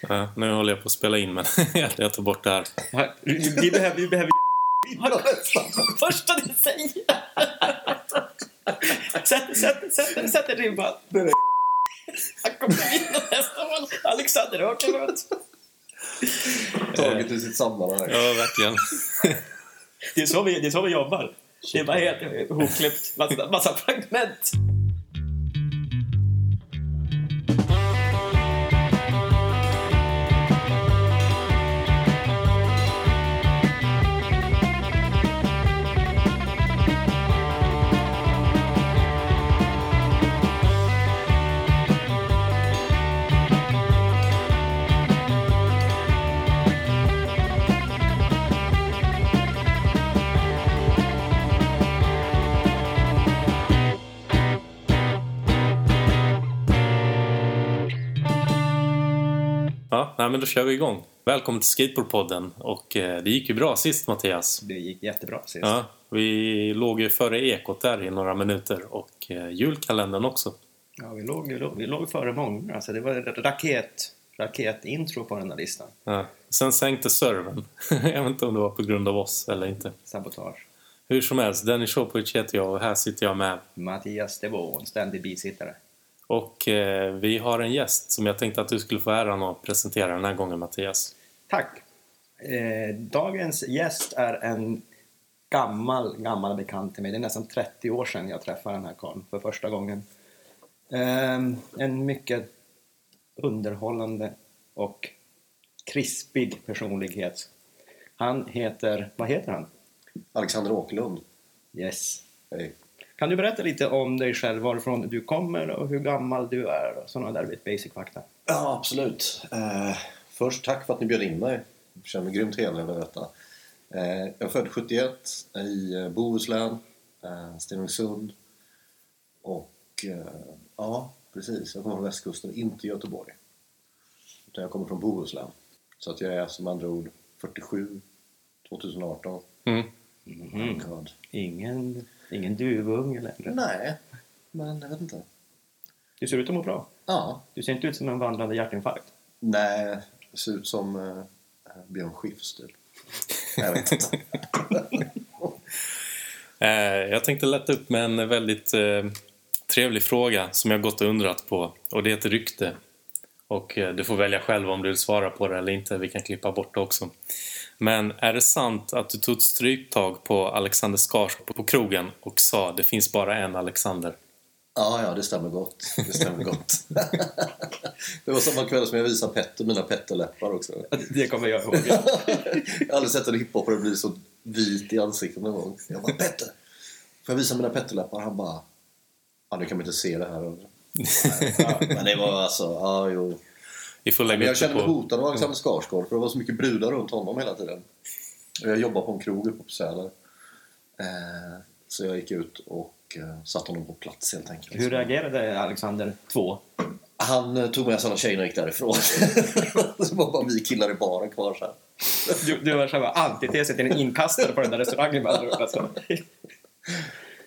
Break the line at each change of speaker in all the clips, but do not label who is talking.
Ja, nu håller jag på att spela in men jag tar bort det här.
Vi behöver... Vi behöver... Första du säger! Sätt, sätt, sätt, sätt ribban. Han kommer vinna nästa val. Alexander Åkerlund.
Taget ur sitt sammanhang.
Ja, verkligen.
Det är så vi, det är så vi jobbar. Det är bara helt ihopklippt. Massa, massa fragment.
Ja, men då kör vi igång. Välkommen till Skateboardpodden. Och eh, det gick ju bra sist Mattias.
Det gick jättebra sist.
Ja, vi låg ju före ekot där i några minuter och eh, julkalendern också.
Ja, vi låg, vi låg, vi låg före många. Alltså, det var raket, raketintro på den här listan.
Ja. Sen sänkte servern. jag vet inte om det var på grund av oss eller inte.
Sabotage.
Hur som helst, Dennis Shopovic heter jag och här sitter jag med.
Mattias Devon, ständig bisittare.
Och eh, vi har en gäst som jag tänkte att du skulle få äran att presentera den här gången Mattias.
Tack! Eh, dagens gäst är en gammal, gammal bekant till mig. Det är nästan 30 år sedan jag träffade den här karln för första gången. Eh, en mycket underhållande och krispig personlighet. Han heter, vad heter han?
Alexander Åkerlund.
Yes.
Hej.
Kan du berätta lite om dig själv, varifrån du kommer och hur gammal du är och sådana där lite basic fakta?
Ja, absolut. Eh, först tack för att ni bjöd in mig. Jag känner mig grymt helig över detta. Eh, jag är född 71 i eh, Bohuslän, eh, Stenungsund. Och eh, ja, precis. Jag kommer från västkusten, inte Göteborg. Utan jag kommer från Bohuslän. Så att jag är som andra ord 47 2018.
Mm.
Mhm.
God.
Ingen, ingen duvunge längre.
Nej, men jag vet inte.
Du ser ut att må bra.
Ja,
Du ser inte ut som en vandrande hjärtinfarkt.
Nej, det ser ut som uh, Björn Skifs typ. Jag vet inte.
Eh, jag tänkte lätta upp med en väldigt eh, trevlig fråga som jag gått och undrat på. Och det är ett rykte. Och eh, du får välja själv om du vill svara på det eller inte. Vi kan klippa bort det också. Men är det sant att du tog ett stryptag på Alexander Skarsgård på krogen och sa det finns bara en Alexander?
Ja, ja, det stämmer gott. Det stämmer gott. det var samma kväll som jag visade Petter mina Petterläppar också.
Det kommer jag ihåg.
Jag har aldrig sett en hiphopare bli så vit i ansiktet någon gång. Jag bara Petter! Får jag visa mina Petterläppar? Han bara Ja, nu kan man inte se det här. Men det var alltså, ja jo.
Vi får
jag
det
kände mig
på...
hotad av Alexander Skarsgård för det var så mycket brudar runt honom hela tiden. Och jag jobbade på en krog uppe på Söder. Eh, så jag gick ut och eh, satte honom på plats helt enkelt.
Hur reagerade Alexander 2?
Han eh, tog med sig alla tjejerna och gick därifrån. så var bara vi killar i baren kvar så här.
Du, du var själva antitesen till en inkastare på den där restaurangen alltså.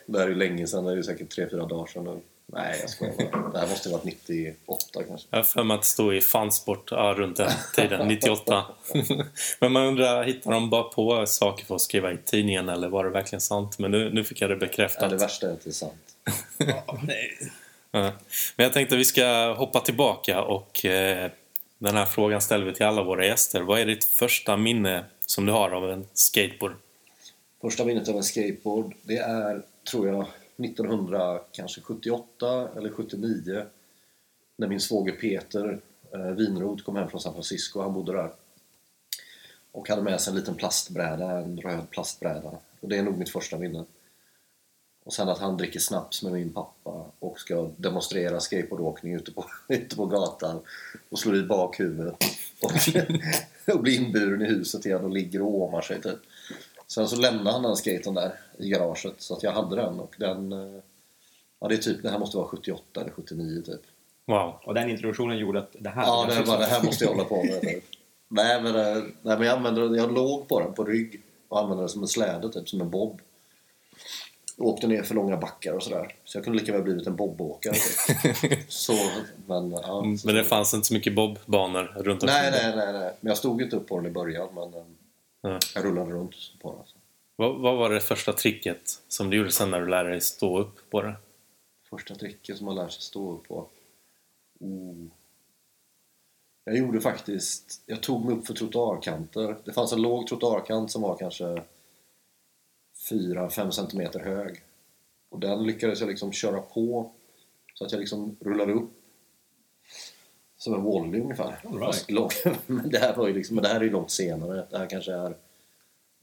Det här är ju länge sedan, det är ju säkert 3-4 dagar sedan nu. Nej, jag skojar bara. Det här måste ha varit 98 kanske.
Jag har för mig att det stod i fansport ja, runt den tiden, 98. Men man undrar, hittar de bara på saker för att skriva i tidningen eller var det verkligen sant? Men nu, nu fick jag det
Ja,
bekräftat.
det värsta är att det är sant.
Ja, nej.
Ja. Men jag tänkte att vi ska hoppa tillbaka och eh, den här frågan ställer vi till alla våra gäster. Vad är ditt första minne som du har av en skateboard?
Första minnet av en skateboard, det är, tror jag, 1978 eller 79 när min svåger Peter eh, Winroth kom hem från San Francisco, han bodde där. Och hade med sig en liten plastbräda, en röd plastbräda. Och det är nog mitt första minne. Och sen att han dricker snaps med min pappa och ska demonstrera skateboardåkning ute på, ute på gatan och slår i bakhuvudet. Och, och blir inburen i huset igen och ligger och åmar sig typ. Sen så lämnar han den skaten där i garaget så att jag hade den och den... eh, Ja det är typ, det här måste vara 78 eller 79 typ.
Wow.
Och den introduktionen gjorde att det här...
Ja, det, här bara, det här måste jag hålla på med. nu. Nej men, eh, nej, men jag, använde, jag låg på den på rygg och använde den som en släde, typ som en bob. åkte ner för långa backar och sådär. Så jag kunde lika väl blivit en bobåkare. typ. så, men, ja,
Mm,
så-
Men det fanns inte så mycket bobbanor runt
Nej,
omkring.
nej, nej, nej. Men jag stod inte upp på den i början. Men eh,
Ja.
jag rullade runt på den.
Vad, vad var det första tricket som du gjorde sen när du lärde dig stå upp på det?
Första tricket som man lär sig stå upp på. Oh. Jag gjorde faktiskt, jag tog mig upp för trottoarkanter. Det fanns en låg trottoarkant som var kanske 4-5 centimeter hög. Och den lyckades jag liksom köra på så att jag liksom rullade upp som en volley ungefär.
All right.
Fast lång. men det här var ju liksom, men det här är ju långt senare. Det här kanske är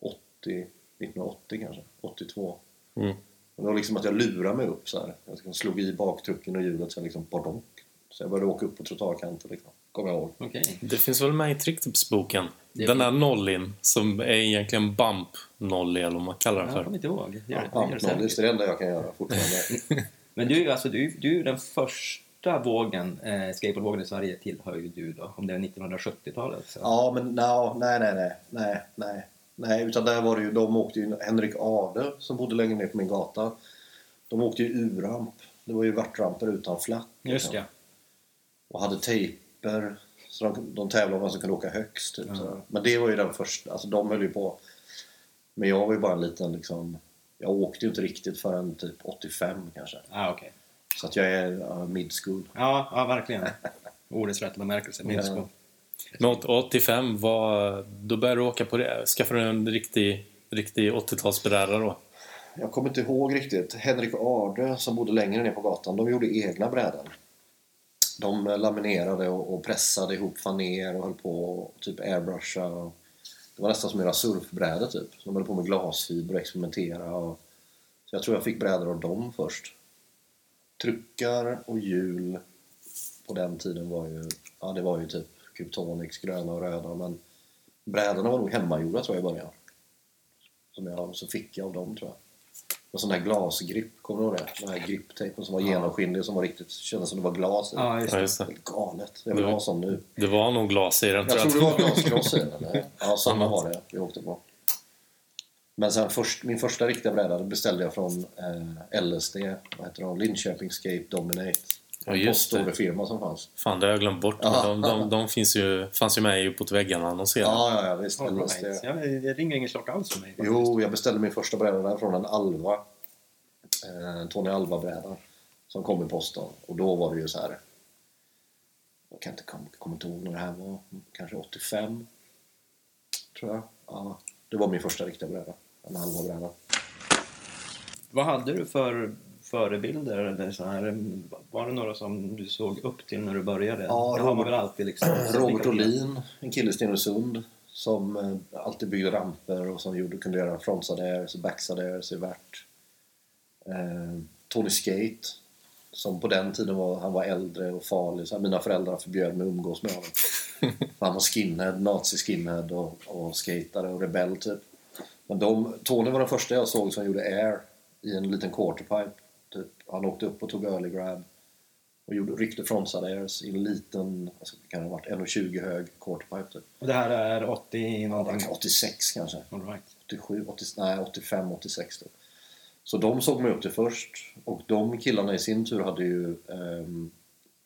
80, 1980 kanske, 82.
Mm.
Och det var liksom att jag lurade mig upp så här. Jag liksom slog i baktrucken och hjulet så jag liksom bardonk. Så jag började åka upp på trottoarkanten liksom. Kommer jag ihåg.
Okej.
Det finns väl med i tricktipsboken? Den där nollin som är egentligen bump nolly eller vad man kallar den
Jag
för.
kommer inte ihåg. Det- gör det
Pampnollis,
säkert.
det är det enda jag kan göra fortfarande.
Men du, alltså, du, du är den första vågen, eh, skateboardvågen i Sverige tillhör ju du då, om det är 1970-talet. Så.
ja, men no, nej, nej, nej, nej, nej. Nej, utan där var det ju, de åkte ju, Henrik Ade som bodde längre ner på min gata. De åkte ju U-ramp. Det var ju värtramper utan flack.
Just ja.
Och hade tejper. Så de, de tävlade om vem som kunde åka högst. Typ, så. Men det var ju den första, alltså de höll ju på. Men jag var ju bara en liten liksom, jag åkte ju inte riktigt förrän typ 85 kanske.
Ah, okej.
Så att jag är uh, mid school.
Ja, ja, verkligen. Ordets rätta bemärkelse. Min
Ja
sko.
Men 85 var... Då började du åka på det. Skaffade du en riktig, riktig 80-talsbräda då?
Jag kommer inte ihåg riktigt. Henrik och Arde som bodde längre ner på gatan, de gjorde egna brädor. De laminerade och, pressade ihop faner och höll på och typ airbrusha. Och det var nästan som att göra surfbrädor typ. De höll på med glasfiber och experimentera. Och, så jag tror jag fick brädor av dem först. Truckar och hjul på den tiden var ju, ja det var ju typ Cubetonics, gröna och röda men brädorna var nog hemmagjorda tror jag i början. Som jag, så fick jag av dem tror jag. Och sån här glasgripp, kommer du ihåg det? Den här gripptejpen som var genomskinlig som var riktigt, kändes som det var glas i.
Ja, just
Ja,
det.
just det.
Galet. Jag vill ha sån nu.
Det var nog glas i den.
Jag tror det
jag.
var glasglas i den. Ja, såna
Annat.
var det vi åkte på. Men sen först, min första riktiga bräda beställde jag från eh, LSD, vad heter de? Linköping Skate Dominate.
Ja,
En
just det.
postorderfirma som fanns.
Fan, det har jag glömt bort.
Ja.
de, de, de finns ju, fanns ju med i Uppåt väggarna annonserade.
Ja, ja, ja visst.
All right. Ja, men det ringer ingen klocka alls för mig. faktiskt.
Jo, jag beställde min första bräda där från en Alva. Eh, en Tony Alva-bräda. Som kom i posten. Och då var det ju så här. Jag kan inte komma kom inte ihåg när det här var. Kanske 85. Tror jag. Ja, det var min första riktiga bräda. En Alva-bräda.
Vad hade du för förebilder? Eller så här, var det några som du såg upp till när du började?
Ja,
det har man
Robert-
väl alltid liksom.
Robert Olin, en kille i Stenungsund. Som eh, alltid byggde ramper och som gjorde, kunde göra frontside airs och backside airs i värt. Eh, Tony Skate. Som på den tiden var, han var äldre och farlig. Så här, mina föräldrar förbjöd mig att umgås med honom. Han var skinhead, nazi-skinhead och, och skatare och rebell typ. Men de, Tony var den första jag såg som gjorde air i en liten quarterpipe. Typ. Han åkte upp och tog early grab och gjorde, ryckte frontside i en liten, alltså, det kan ha varit 1,20 hög quarterpipe typ.
Och det här är 80 någonting?
86 kanske.
All right.
87, 80, nej 85, 86 typ. Så de såg mig upp till först och de killarna i sin tur hade ju ehm,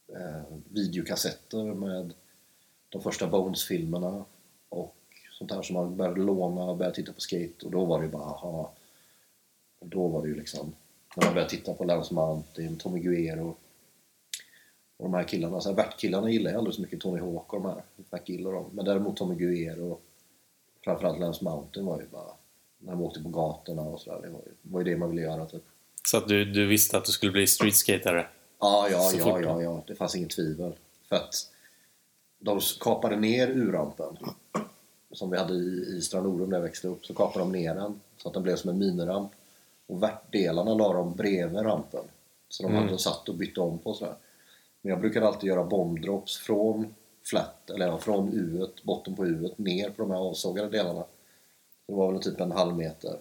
eh, videokassetter med de första Bones-filmerna och sånt där som man började låna och började titta på skate och då var det ju bara aha. Och då var det ju liksom när man började titta på Lance Mountain, Tommy Guerrero och de här killarna, så här, värtkillarna gillar jag aldrig så mycket, Tony Hawk och de här, McGill och dem. Men däremot Tommy Guerrero framförallt Lance Mountain var ju bara när de åkte på gatorna och sådär. Det var ju, var ju det man ville göra typ.
Så att du, du visste att du skulle bli streetskatare?
Ja, ja, ja, ja, ja. Det fanns inget tvivel. För att de kapade ner urrampen som vi hade i, i Stranorum där jag växte upp. Så kapade de ner den så att den blev som en miniramp. Och värtdelarna la de bredvid rampen. Så de
Mm.
hade satt och bytt om på sådär. Men jag brukade alltid göra bombdrops från flat, eller ja, från U, botten på U ner på de här avsågade delarna. Det var väl typ en halv meter.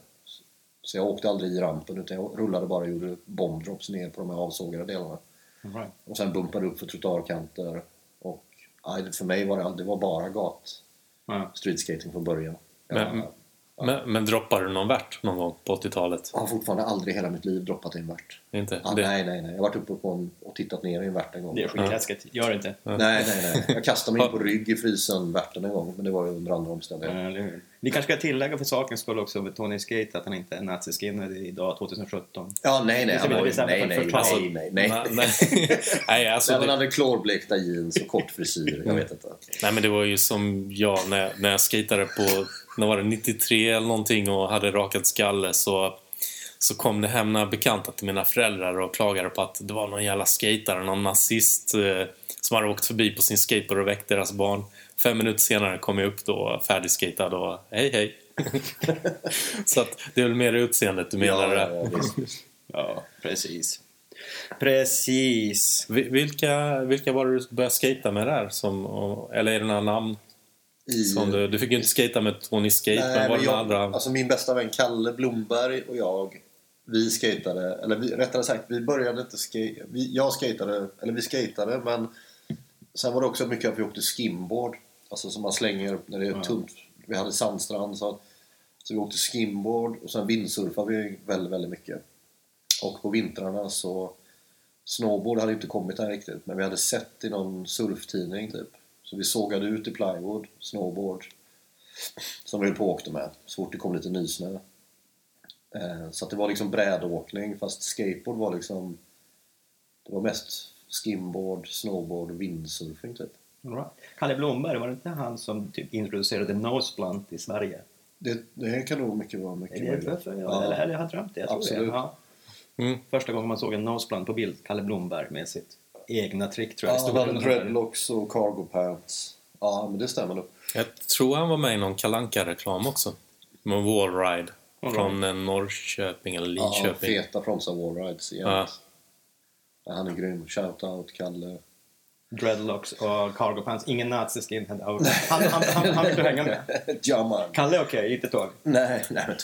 Så jag åkte aldrig i rampen utan jag rullade bara och gjorde bombdrops ner på de här avsågade delarna.
Right.
Och sen bumpade upp för trottoarkanter. Och nej, för mig var det, det var bara gat
Ja.
streetskating från början. Jag,
Men- Men, men droppade du någon värt någon gång på 80-talet?
Jag har fortfarande aldrig hela mitt liv droppat en värt.
Inte?
Ah,
Det-
Nej, nej, nej. Jag har varit uppe på en, och tittat ner i en värt en gång.
Det är skitläskigt. Gör det inte.
Nej, nej, nej. Jag kastade mig in på rygg i frysen värten en gång, men det var ju under andra omständigheter.
Vi kanske ska tillägga för sakens skull också med Tony Skate att han inte är naziskinhead idag 2017.
Ja, nej, nej.
Det
Han
blir
var ju,
bestämt
nej,
för
nej,
förtal.
nej, nej, nej.
Nej, nej. nej, alltså
Nej, men
det,
han hade klorblekta jeans och kort frisyr. Jag vet inte.
nej, men det var ju som jag när, jag- när jag skejtade på när var det 93 eller någonting och hade rakat skalle så, så kom det hem några bekanta till mina föräldrar och klagade på att det var någon jävla skatare, någon nazist eh, som hade åkt förbi på sin skateboard och väckt deras barn. Fem minuter senare kom jag upp då färdigskatad och hej hej. så att det är väl mer utseendet du menar?
Ja, ja, visst.
Ja, precis. Precis.
Vi- Vilka, vilka var det du började skata med där? Som, eller är det några namn?
I,
Som du, du fick ju inte skata med Tony Skate,
Nej,
men var det
jag,
andra?
alltså min bästa vän Kalle Blomberg och jag vi skatade, eller vi, rättare sagt vi började inte skate, vi, jag skatade, eller vi skatade men sen var det också mycket att vi åkte skimboard alltså som man slänger när det är
Ja.
tunt vi hade sandstrand så, så vi åkte skimboard och sen vindsurfade vi väldigt, väldigt mycket och på vintrarna så snowboard hade inte kommit än riktigt men vi hade sett i någon surftidning typ så vi sågade ut i plywood, snowboard som vi höll på och åkte med så fort det kom lite nysnö. Eh, så att det var liksom brädåkning fast skateboard var liksom det var mest skimboard, snowboard och windsurfing typ.
Right. Kalle Blomberg, var det inte han som typ introducerade nose blunt i Sverige?
Det, det kan nog mycket vara
Är
mycket
det
möjligt. Ja.
eller, eller jag har drömt det? Jag tror
Absolut.
Det. Ja.
Mm.
Första gången man såg en nose blunt på bild, Kalle Blomberg med sitt egna trick tror jag.
Ja, han
stod
hade dreadlocks och cargo pants. Ja, men det stämmer nog.
Jag tror han var med i någon kalanka reklam också. Med Wallride.
All
Från Norrköping eller
Ja,
Lidköping.
feta fromsa wallrides igen.
Ja.
Ja, han är grym. Shout-out Kalle.
Dreadlocks och cargo pants. Ingen nazi skinhead. Han, han, han, han, vill du hänga med.
Jamman.
Kalle är okej, inte Tony.
Nej, nej men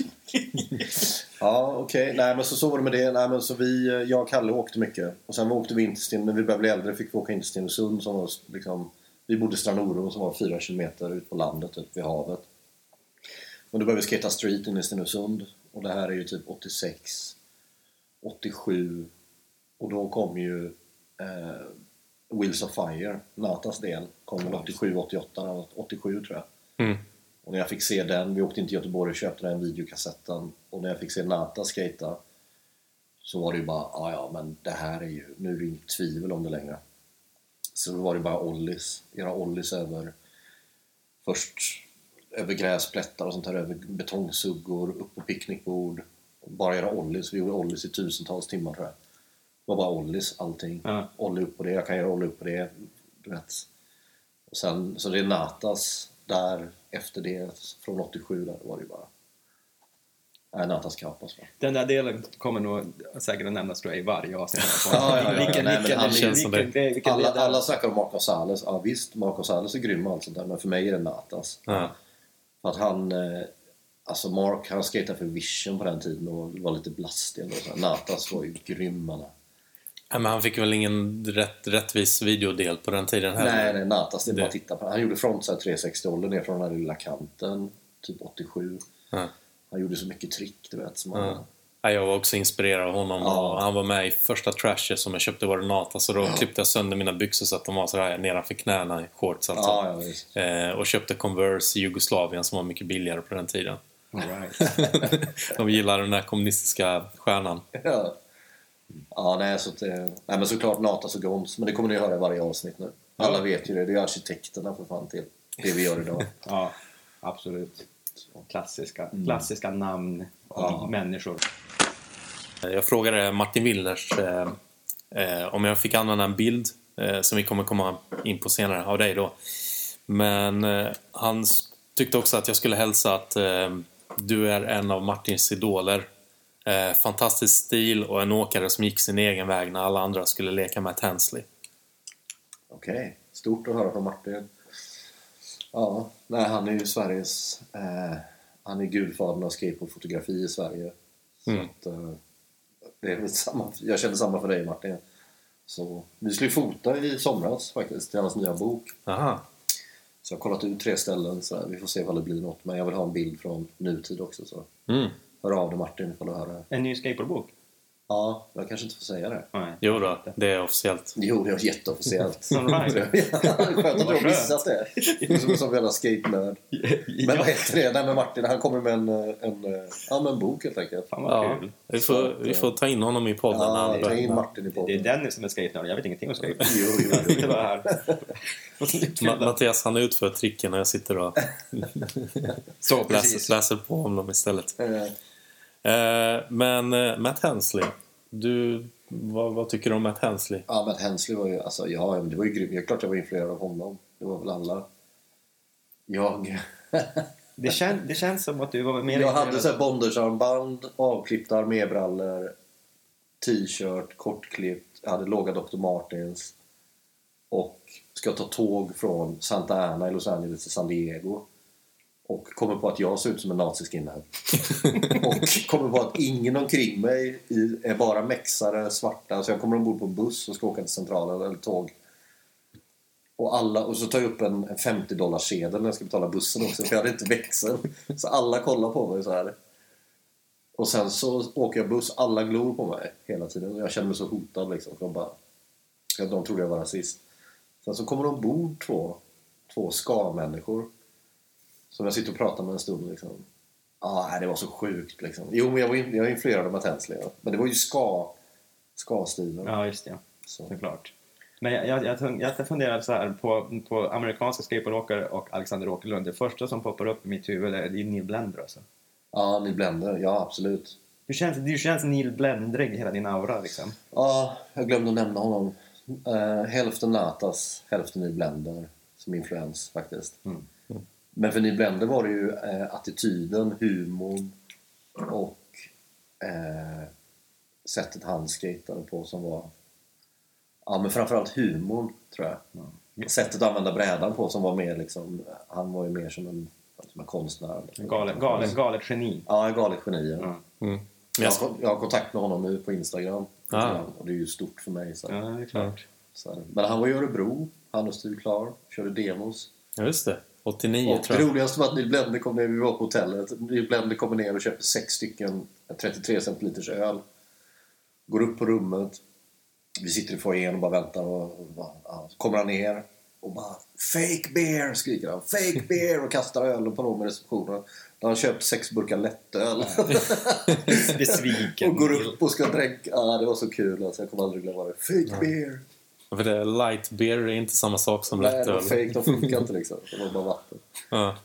Ja, okej. Nej, men så, så var det med det. Nej, men så vi, jag och Kalle åkte mycket. Och sen åkte vi in till Sten, när vi började bli äldre fick vi åka in till Stenungsund som var liksom... Vi bodde i Strand som var fyra kilometer ut på landet, typ vid havet. Och då började vi skata street inne i Stenungsund. Och det här är ju typ 86, 87. Och då kom ju eh, Wheels of Fire, Natas del, kom väl 87, 88, eller 87 tror jag.
Mm.
Och när jag fick se den, vi åkte in till Göteborg och köpte den videokassetten. Och när jag fick se Nata skata så var det ju bara, ja ja men det här är ju, nu är det inget tvivel om det längre. Så då var det bara ollies, göra ollies över först över gräsplättar och sånt här, över betongsuggor, upp på picknickbord. Bara göra ollies, vi gjorde ollies i tusentals timmar tror jag. Det var bara ollies, allting.
Ja.
Ollie upp på det, jag kan göra ollie upp på det. Du vet. Och sen, så det är Natas där efter det, från 87 där var det ju bara... Nej, Natas Kapas va?
Den där delen kommer nog säkert att nämnas tror jag, i varje avsnitt.
Ja, ja, ja.
Vilken,
Nej, men
vilken,
han
vilken,
känns som
vilken,
det.
vilken
Alla, alla snackar om Marco Sales. Ja visst, Marco Sales är grym och allt sånt där, men för mig är det Natas.
Ja.
För att han... Eh, alltså Mark, han skejtade för Vision på den tiden och var lite blastig. och så. Natas var ju grym är.
Ja, men han fick väl ingen rätt, rättvis videodel på den tiden heller?
Nej, nej, Natas, det är bara att titta på. Han gjorde frontside 360 ålder ner från den här lilla kanten, typ 87.
Ja.
Han gjorde så mycket trick, du vet. Som han,
Ja. Ja, jag var också inspirerad av honom.
Ja.
Och han var med i första Trasher som jag köpte var det Nata. Så då klippte jag sönder mina byxor så att de var sådär nedanför knäna i shorts alltså.
ja, ja.
Eh, och köpte Converse i Jugoslavien som var mycket billigare på den tiden.
All right.
De gillade den där kommunistiska stjärnan.
Ja. Nej, så att, eh, nej, men såklart Natas och Gons, men det kommer ni höra i varje avsnitt nu. Alla
Ja.
vet ju det, det är arkitekterna för fan till det vi gör idag.
Ja, absolut. Klassiska, klassiska namn och
Ja.
människor.
Jag frågade Martin Willners eh, eh, om jag fick använda en bild eh, som vi kommer komma in på senare av dig då. Men eh, han tyckte också att jag skulle hälsa att eh, du är en av Martins idoler. Eh, fantastisk stil och en åkare som gick sin egen väg när alla andra skulle leka med Hensley.
Okej, stort att höra från Martin. Ja, nej, han är ju Sveriges... Eh, han är gudfadern av skateboardfotografi i Sverige. Så
Mm.
att, eh, det är väl samma, jag känner samma för dig Så vi skulle fota i somras faktiskt, till hans nya bok.
Aha.
Så jag har kollat ut tre ställen, så vi får se vad det blir något. Men jag vill ha en bild från nutid också. Så
Mm.
Hör av dig Martin ifall du hör det.
En ny skateboardbok?
Ja, jag kanske inte får säga det.
Nej.
Jo då, det är officiellt.
Jo, det är jätteofficiellt.
Right.
Skönt att du har missat det. Som en sån jävla skate-nörd. Men vad heter det? Nej, men Martin, han kommer med en, en, ja, med en bok helt enkelt.
Fan vad
Ja,
kul.
vi får, vi får ta in honom i podden. när
Ja, ta in. Martin i
Det är
podden.
Dennis som är skate Jag vet ingenting om skate.
Jo, jo,
Jag
jo.
bara här.
Ma- Mattias han utför tricken och jag sitter och
Så precis.
läser, läser på om dem istället.
Eh,
men eh, Matt Hensley, du, vad, vad tycker du om Matt Hensley?
Ja, Matt Hensley var ju, alltså, ja, det var ju grymt. Jag klart jag var influerad av honom. Det var väl alla. Jag,
Det, kän, det känns som att du var mer
jag hade så här bondersarmband, avklippta armébrallor, t-shirt, kortklippt. Jag hade låga Dr. Martens. Och ska ta tåg från Santa Ana i Los Angeles till San Diego. Och kommer på att jag ser ut som en naziskinhead. och kommer på att ingen omkring mig är bara mexare, svarta. Så jag kommer ombord på en buss och ska åka till centralen, eller tåg. Och, alla, och så tar jag upp en, en 50 dollars sedel när jag ska betala bussen också, för jag hade inte växel. Så alla kollar på mig så här. Och sen så åker jag buss, alla glor på mig hela tiden. Och jag känner mig så hotad liksom. För de, bara, de trodde jag var rasist. Sen så kommer de ombord två, två ska-människor. Som jag sitter och pratar med en stund liksom. Ja, ah, det var så sjukt liksom. Jo, men jag var, jag var influerad av Matt Hensley. Ja. Men det var ju ska, ska-stilen.
Ja, just det.
Så.
Såklart. Men jag, jag, jag, jag funderar så här på, på amerikanska skateboardåkare och Alexander Åkerlund. Det första som poppar upp i mitt huvud är, det är Neil Blender alltså.
Ja, ni Blender. Ja, absolut.
Du känns, du känns Neil Blendrig hela din aura liksom.
Ja, jag glömde att nämna honom. Uh, hälften Natas, hälften i Blender som influens faktiskt.
Mm.
Men för Ny Blender var det ju eh, attityden, humorn och eh, sättet han skatade på som var... Ja, men framförallt humorn, tror jag.
Ja.
Sättet att använda brädan på som var mer liksom... Han var ju mer som en, som en konstnär.
Galet, galet, galet geni.
Ja, en galet geni. Ja.
Ja.
Mm.
Jag,
Jag,
har, jag har kontakt med honom nu på Instagram.
Ah.
Och det är ju stort för mig. Så.
ja, det är klart.
Så, men han var i Örebro, han och Steve Klar, körde demos.
ja, just det. 89
Och
tror
det
jag.
roligaste var att Neil Blender kom ner, vi var på hotellet, Neil Blender kommer ner och köper sex stycken 33 centiliters öl. Går upp på rummet, vi sitter i foajén och bara väntar och, och bara, ja, kommer han ner och bara Fake beer! skriker han. Fake beer! Och kastar ölen på någon i receptionen. Har han köpt sex burkar lättöl.
Besviken.
och går upp och ska dränka. Ja, det var så kul alltså. Jag kommer aldrig glömma det. Fake beer!
För det, light beer är inte samma sak som
Nej, de
lättöl.
fake, de funkar inte liksom. Det var bara vatten.
Ja.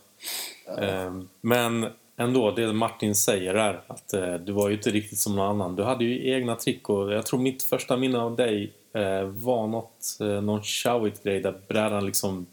Ehm, Men ändå, det Martin säger är att eh, du var ju inte riktigt som någon annan. Du hade ju egna trick och jag tror mitt första minne av dig eh, var något, eh, någon showit grej där brädan liksom...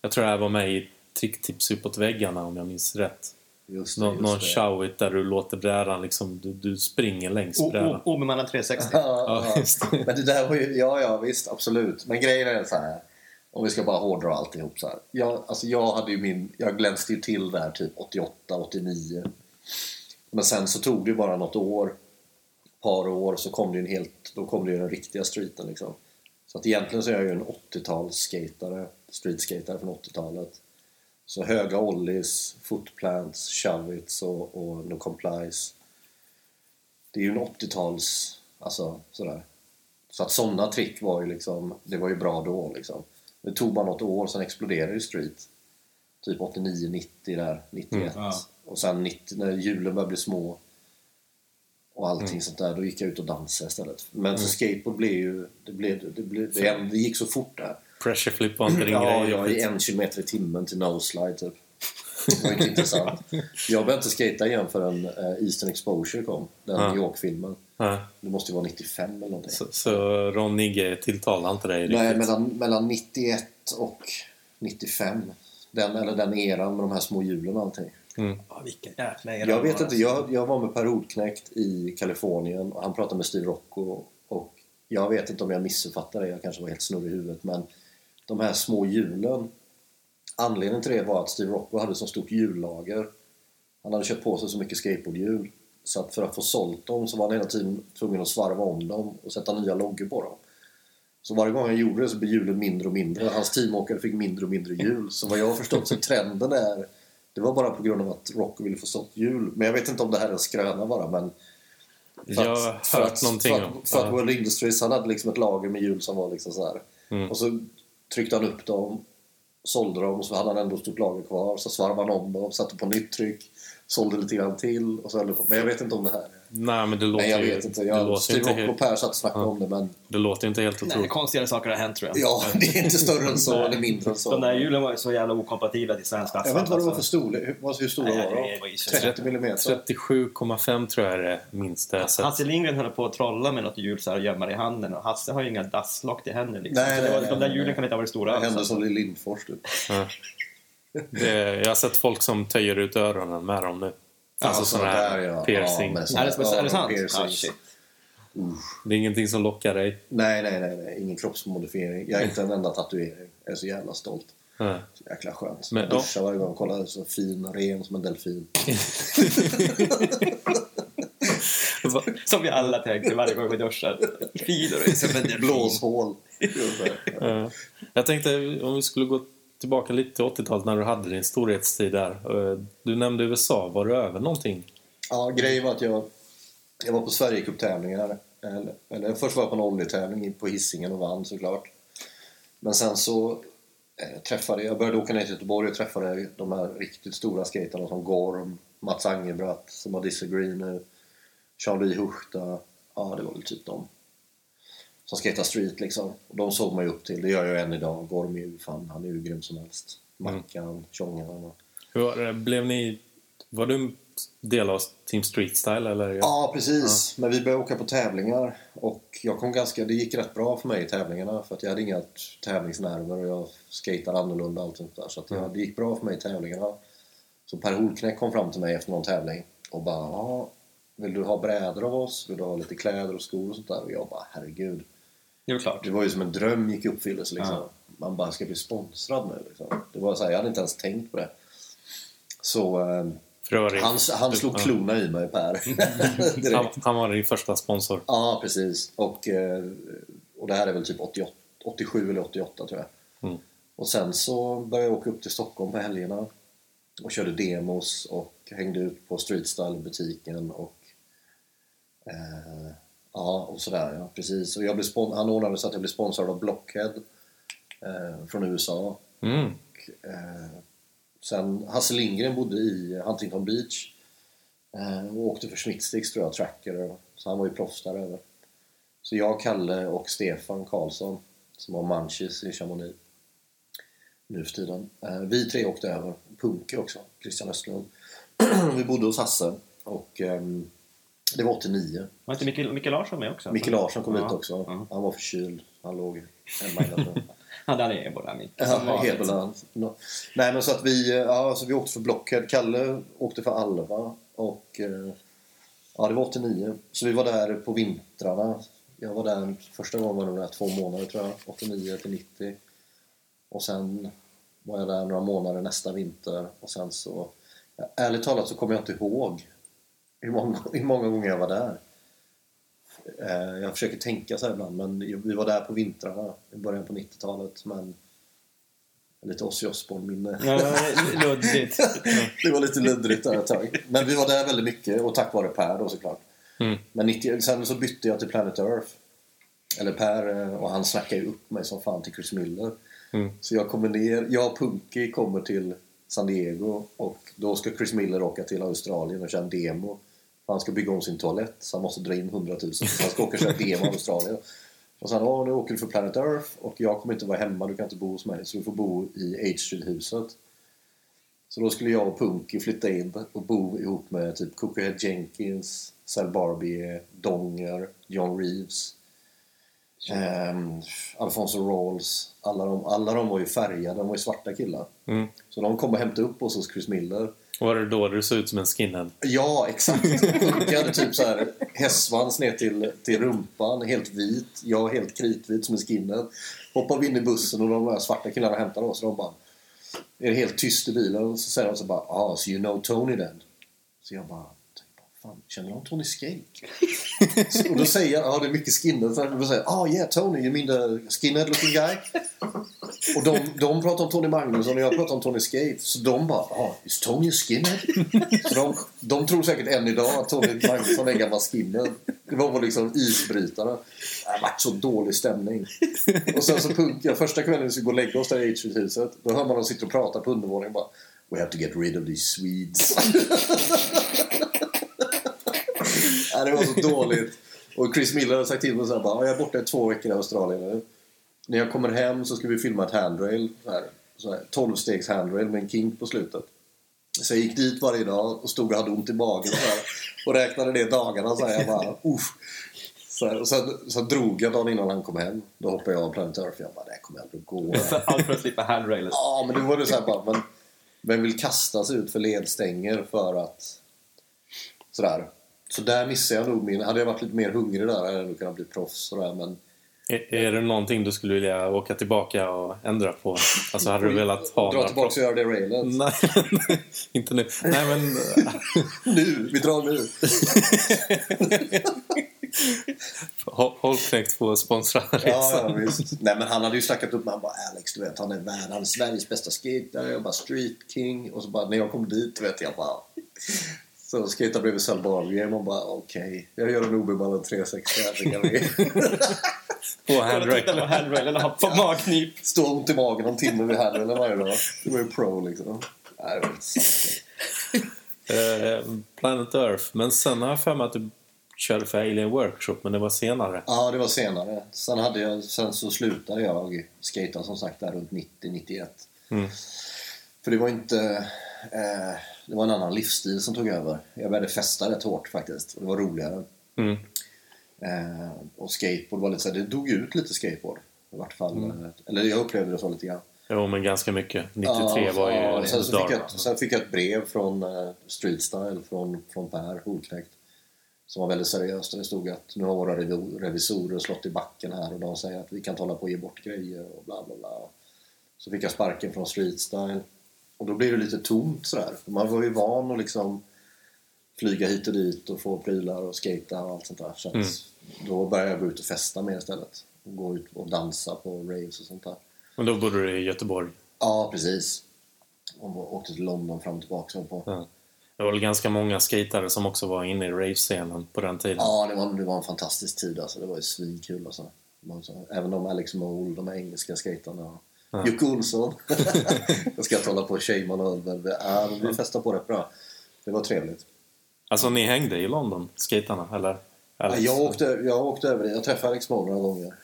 Jag tror det här var med i Tricktips uppåt väggarna om jag minns rätt.
Just det,
Nå,
just
någon
det.
showit där du låter brädan liksom, du, du springer längs
O-
brädan.
Obemannad 360.
Ja,
Ja,
ja.
just det.
Men det där var ju, ja, ja visst, absolut. Men grejen är så här. Om vi ska bara hårdra alltihop så här. Jag, alltså jag hade ju min, jag glänste ju till där typ 88, 89. Men sen så tog det ju bara något år, par år, så kom det ju en helt, då kom det ju den riktiga streeten liksom. Så att egentligen så är jag ju en 80-talsskatare, streetskatare från 80-talet. Så höga ollies, footplants, shovits och, och no complies. Det är ju en 80-tals, alltså sådär. Så att sådana trick var ju liksom, det var ju bra då liksom. Det tog bara något år, sen exploderade ju street. Typ 89, 90 där, 91.
Mm,
ja.
Och sen 90, när hjulen började bli små och allting sånt där, då gick jag ut och dansade istället. Men så skateboard blev ju, det, blev, det, blev, det, det gick så fort där.
Pressure flip var inte din
Ja,
grej.
jag är en kilometer i timmen till no-slide typ. Det var inte intressant. Jag började inte skata igen förrän eh, Eastern Exposure kom. Den
Ja.
New York-filmen.
Ja.
Det måste ju vara 95 eller någonting.
Så, så Ron Nigge tilltalar inte dig
Nej, mellan, mellan 91 och 95. Den, eller den eran med de här små hjulen och allting.
Mm.
Ja, vilken jäkla era
Jag vet inte, jag, jag var med Per Ordknekt i Kalifornien och han pratade med Steve Rocco och jag vet inte om jag missuppfattade det, jag kanske var helt snurrig i huvudet men de här små hjulen Anledningen till det var att Steve Rocco hade så stort hjullager. Han hade köpt på sig så mycket skateboardhjul så att för att få sålt dem så var han hela tiden tvungen att svarva om dem och sätta nya loggor på dem. Så varje gång han gjorde det så blev hjulen mindre och mindre. Hans teamåkare fick mindre och mindre hjul. Så vad jag har förstått så trenden är det var bara på grund av att Rocco ville få stopp hjul. Men jag vet inte om det här är en skröna bara men
Jag har
för
hört
att,
någonting
för
om...
att, för att. World Industries han hade liksom ett lager med hjul som var liksom så här.
Mm.
Och så tryckte han upp dem, sålde dem och så hade han ändå ett stort lager kvar. Så svarvade han om dem, satte på nytt tryck, sålde lite grann till och så höll det på. Men jag vet inte om det här är...
Nej, men det låter
Nej, jag
ju...
vet inte.
det,
Jag,
låter
Steve
inte
Rock och
helt,
Per satt och snackade om det men
det låter inte helt
Nej,
otroligt.
konstigare saker har hänt tror jag.
ja, det är inte större än så eller mindre än så.
De där hjulen var ju så jävla okompatibla till svensk asfalt.
Jag vet inte vad det var för
alltså.
storlek. Hur, stora
Nej,
var
det
de?
ju så-
30 millimeter?
37,5 tror jag är det minsta jag sett.
Hasse Lindgren höll på att trolla med något hjul så här och gömma det i handen och Hasse har ju inga dasslock till händer liksom.
Nej,
så det
nej,
var,
nej,
de där hjulen kan inte ha varit stora
Det hände
alls.
som i Lindfors typ.
Ja. Det, jag har sett folk som töjer ut öronen med dem nu. Alltså sådana här
där, ja.
piercing.
Ja,
Är det, är det sant? Ah, shit.
Det är ingenting som lockar dig.
Nej, nej, nej, nej. Ingen kroppsmodifiering. Jag har inte en enda tatuering. Jag är så jävla stolt.
Ja.
Så jäkla skönt.
Men-
jag duschar varje gång. Kolla, så fin, ren som en delfin.
Som vi alla tänker varje gång vi duschar. Fin och är som en delfin.
Blåshål.
Ja. Jag tänkte om vi skulle gå tillbaka lite till 80-talet när du hade din storhetstid där. Eh, du nämnde USA. Var du över någonting?
Ja, grejen var att jag, jag var på Sverigecuptävlingar. Eller, eller först var jag på en oljetävling på Hisingen och vann såklart. Men sen så eh, träffade jag började åka ner till Göteborg och träffade de här riktigt stora skaterna som Gorm, Mats Angebratt, som har Disagree nu, Charlie Huchta. Ja, det var väl typ dem som skater street liksom. Och de såg man ju upp till. Det gör jag än idag. Gorm är ju fan, han är ju grym som helst. Mackan, Tjongan. och-
Hur blev ni... Var du en del av Team Street Style? Eller?
Ja, precis. Men vi började åka på tävlingar och jag kom ganska, det gick rätt bra för mig i tävlingarna för att jag hade inga tävlingsnerver och jag skatade annorlunda och allt sånt där. Så att jag, det gick bra för mig i tävlingarna. Så Per Holknekt kom fram till mig efter någon tävling och bara ja, vill du ha brädor av oss? Vill du ha lite kläder och skor och sånt där? Och jag bara herregud.
Det är klart.
Det var ju som en dröm gick i uppfyllelse liksom.
Ja.
Man bara ska bli sponsrad nu liksom. Det var så här, jag hade inte ens tänkt på det. Så eh, han, han slog
Ja.
klorna i mig Per. Direkt.
han, han var din första sponsor.
Ja, precis. Och, eh, och det här är väl typ 88, 87 eller 88 tror jag.
Mm.
Och sen så började jag åka upp till Stockholm på helgerna och körde demos och hängde ut på streetstyle-butiken och eh, ja, och sådär. Ja, precis. Och jag blev spon- han ordnade så att jag blev sponsrad av Blockhead eh, från USA.
Mm.
Och, eh, sen Hasse Lindgren bodde i Huntington Beach eh, och åkte för Schmittsticks tror jag, tracker. Så han var ju proffs där över. Så jag, Kalle och Stefan Karlsson som har Munchies i Chamonix nu för tiden. Eh, vi tre åkte över. Punke också, Christian Östlund. vi bodde hos Hasse och ehm, det var 89.
Var inte Micke, Micke Larsson med också?
Micke Larsson kom
Ja.
hit också.
Ja.
Han var förkyld. Han låg hemma hela tiden.
Hade han ebola, Micke?
Ja. No. Nej men så att vi, ja, så vi åkte för Blockhead. Kalle åkte för Alva och eh, ja det var 89. Så vi var där på vintrarna. Jag var där första gången var nog där två månader tror jag. 89 till 90. Och sen var jag där några månader nästa vinter och sen så ja, ärligt talat så kommer jag inte ihåg hur många, hur många gånger jag var där. Eh, Jag försöker tänka så här ibland men vi var där på vintrarna i början på 90-talet men lite Ozzy Osbourne-minne.
Ja, luddigt.
Det var lite luddrigt där ett tag. Men vi var där väldigt mycket och tack vare Per då såklart.
Mm.
Men 90, sen så bytte jag till Planet Earth. Eller Per eh, och han snackade ju upp mig som fan till Chris Miller.
Mm.
Så jag kommer ner, jag och Punky kommer till San Diego och då ska Chris Miller åka till Australien och köra en demo. Han ska bygga om sin toalett så han måste dra in 100 000 så han ska åka och köra demo i Australien. Och sen, nu åker du för Planet Earth och jag kommer inte vara hemma, du kan inte bo hos mig så du får bo i H Street-huset. Så då skulle jag och Punky flytta in och bo ihop med typ Cookerhead Jenkins, Sal Barbie, Donger, John Reeves, ehm, Alfonso Rawls. Alla de, alla de var ju färgade, de var ju svarta killar.
Mm.
Så de kom och hämtade upp oss hos Chris Miller.
Var det då du såg ut som en skinhead?
Ja, exakt. Punky typ så här hästsvans ner till, till rumpan, helt vit. Jag helt kritvit som en skinhead. Hoppar vi in i bussen och de där svarta killarna hämtar oss. Och de bara... Är det helt tyst i bilen. Och så säger de så bara ah, so you know Tony then? Så jag bara... Typ, fan, känner du Tony Skate? Och då säger jag, ja det är mycket skinhead. Så då säger ah yeah Tony, you mean the skinhead looking guy? Och de, de pratar om Tony Magnusson och jag pratar om Tony Skate. Så de bara, ah, is Tony skinhead? Så de, de tror säkert än idag att Tony Magnusson är en gammal skinhead. Det var vår liksom isbrytare. Det har varit så dålig stämning. Och sen så punkar första kvällen vi skulle gå och lägga oss där i H-huset. Då hör man dem sitta och prata på undervåningen bara We have to get rid of these Swedes. Nej, det var så dåligt. Och Chris Miller har sagt till mig så här, bara, jag är borta i två veckor i Australien nu. När jag kommer hem så ska vi filma ett handrail. Här, så här, 12-stegs handrail med en kink på slutet. Så jag gick dit varje dag och stod och hade ont i magen här, och räknade ner dagarna. Så här, jag bara, Uff. Så här, och sen, så drog jag dagen innan han kom hem. Då hoppade jag av Planet Earth. Jag bara, det här kommer aldrig att gå.
Allt för att slippa handrailen.
Ja, men då var det så här bara, men vem vill kasta sig ut för ledstänger för att... Sådär. Så där missade jag nog min... Hade jag varit lite mer hungrig där hade jag nog kunnat bli proffs sådär, men...
Är, är det någonting du skulle vilja åka tillbaka och ändra på? Alltså hade du velat ha
Dra tillbaka och göra det railet.
Nej, inte nu. Nej, men...
Nu! Vi drar nu!
Hå- Håll knäckt på att sponsra
Ja,
resan.
ja, visst. Nej, men han hade ju snackat upp mig. Han bara Alex, du vet, han är är Sveriges bästa skater. Jag bara street king. Och så bara när jag kom dit, vet jag bara... Så skejtade bredvid Sal Barngren och bara okej, jag gör en obemannad 360 här. så kan vi
På
Titta
handrail.
på handrailen och på magknip.
Stå ont i magen en timme vid här eller varje dag. Det var ju pro liksom. Nej, det var inte sant.
Eh, Planet Earth. Men sen har jag för mig att du körde för Alien Workshop, men det var senare.
Ja, det var senare. Sen, hade jag, sen så slutade jag skata som sagt där runt 90-91.
Mm.
För det var inte... Eh, det var en annan livsstil som tog över. Jag började festa rätt hårt faktiskt. Och det var roligare.
Mm.
Eh, och skateboard var lite så här, det dog ut lite skateboard. I vart fall. eh, Eller jag upplevde det så lite grann.
Jo, men ganska mycket. 93
Ja,
var ju
ja,
en
sen, så fick jag, sen fick jag ett brev från uh, Street Style från, från Per Holknekt som var väldigt seriöst och det stod att nu har våra revi- revisorer slått i backen här och de säger att vi kan inte hålla på och ge bort grejer och bla bla bla. Så fick jag sparken från Street Style och då blev det lite tomt sådär. Man var ju van att liksom flyga hit och dit och få prylar och skata och allt sånt där. Så
Mm.
då började jag gå ut och festa mer istället. Gå ut och dansa på raves och sånt där.
Men då bodde du i Göteborg.
Ja, precis. Och åkte till London fram och tillbaka. och På.
Ja. Det var väl ganska många skatare som också var inne i rave-scenen på den tiden.
Ja, det var, det var en fantastisk tid. Alltså. Det var ju svinkul. Alltså. Även de Alex Mole, de här engelska skaterna.
Ja.
Jocke Olsson. jag ska inte hålla på och shamea någon, men men vi festade på rätt bra. Det var trevligt.
Alltså, ni hängde i London, skatarna, eller?
Ja,
Alex?
jag, åkte, jag åkte över Jag träffade Alex Mole några gånger.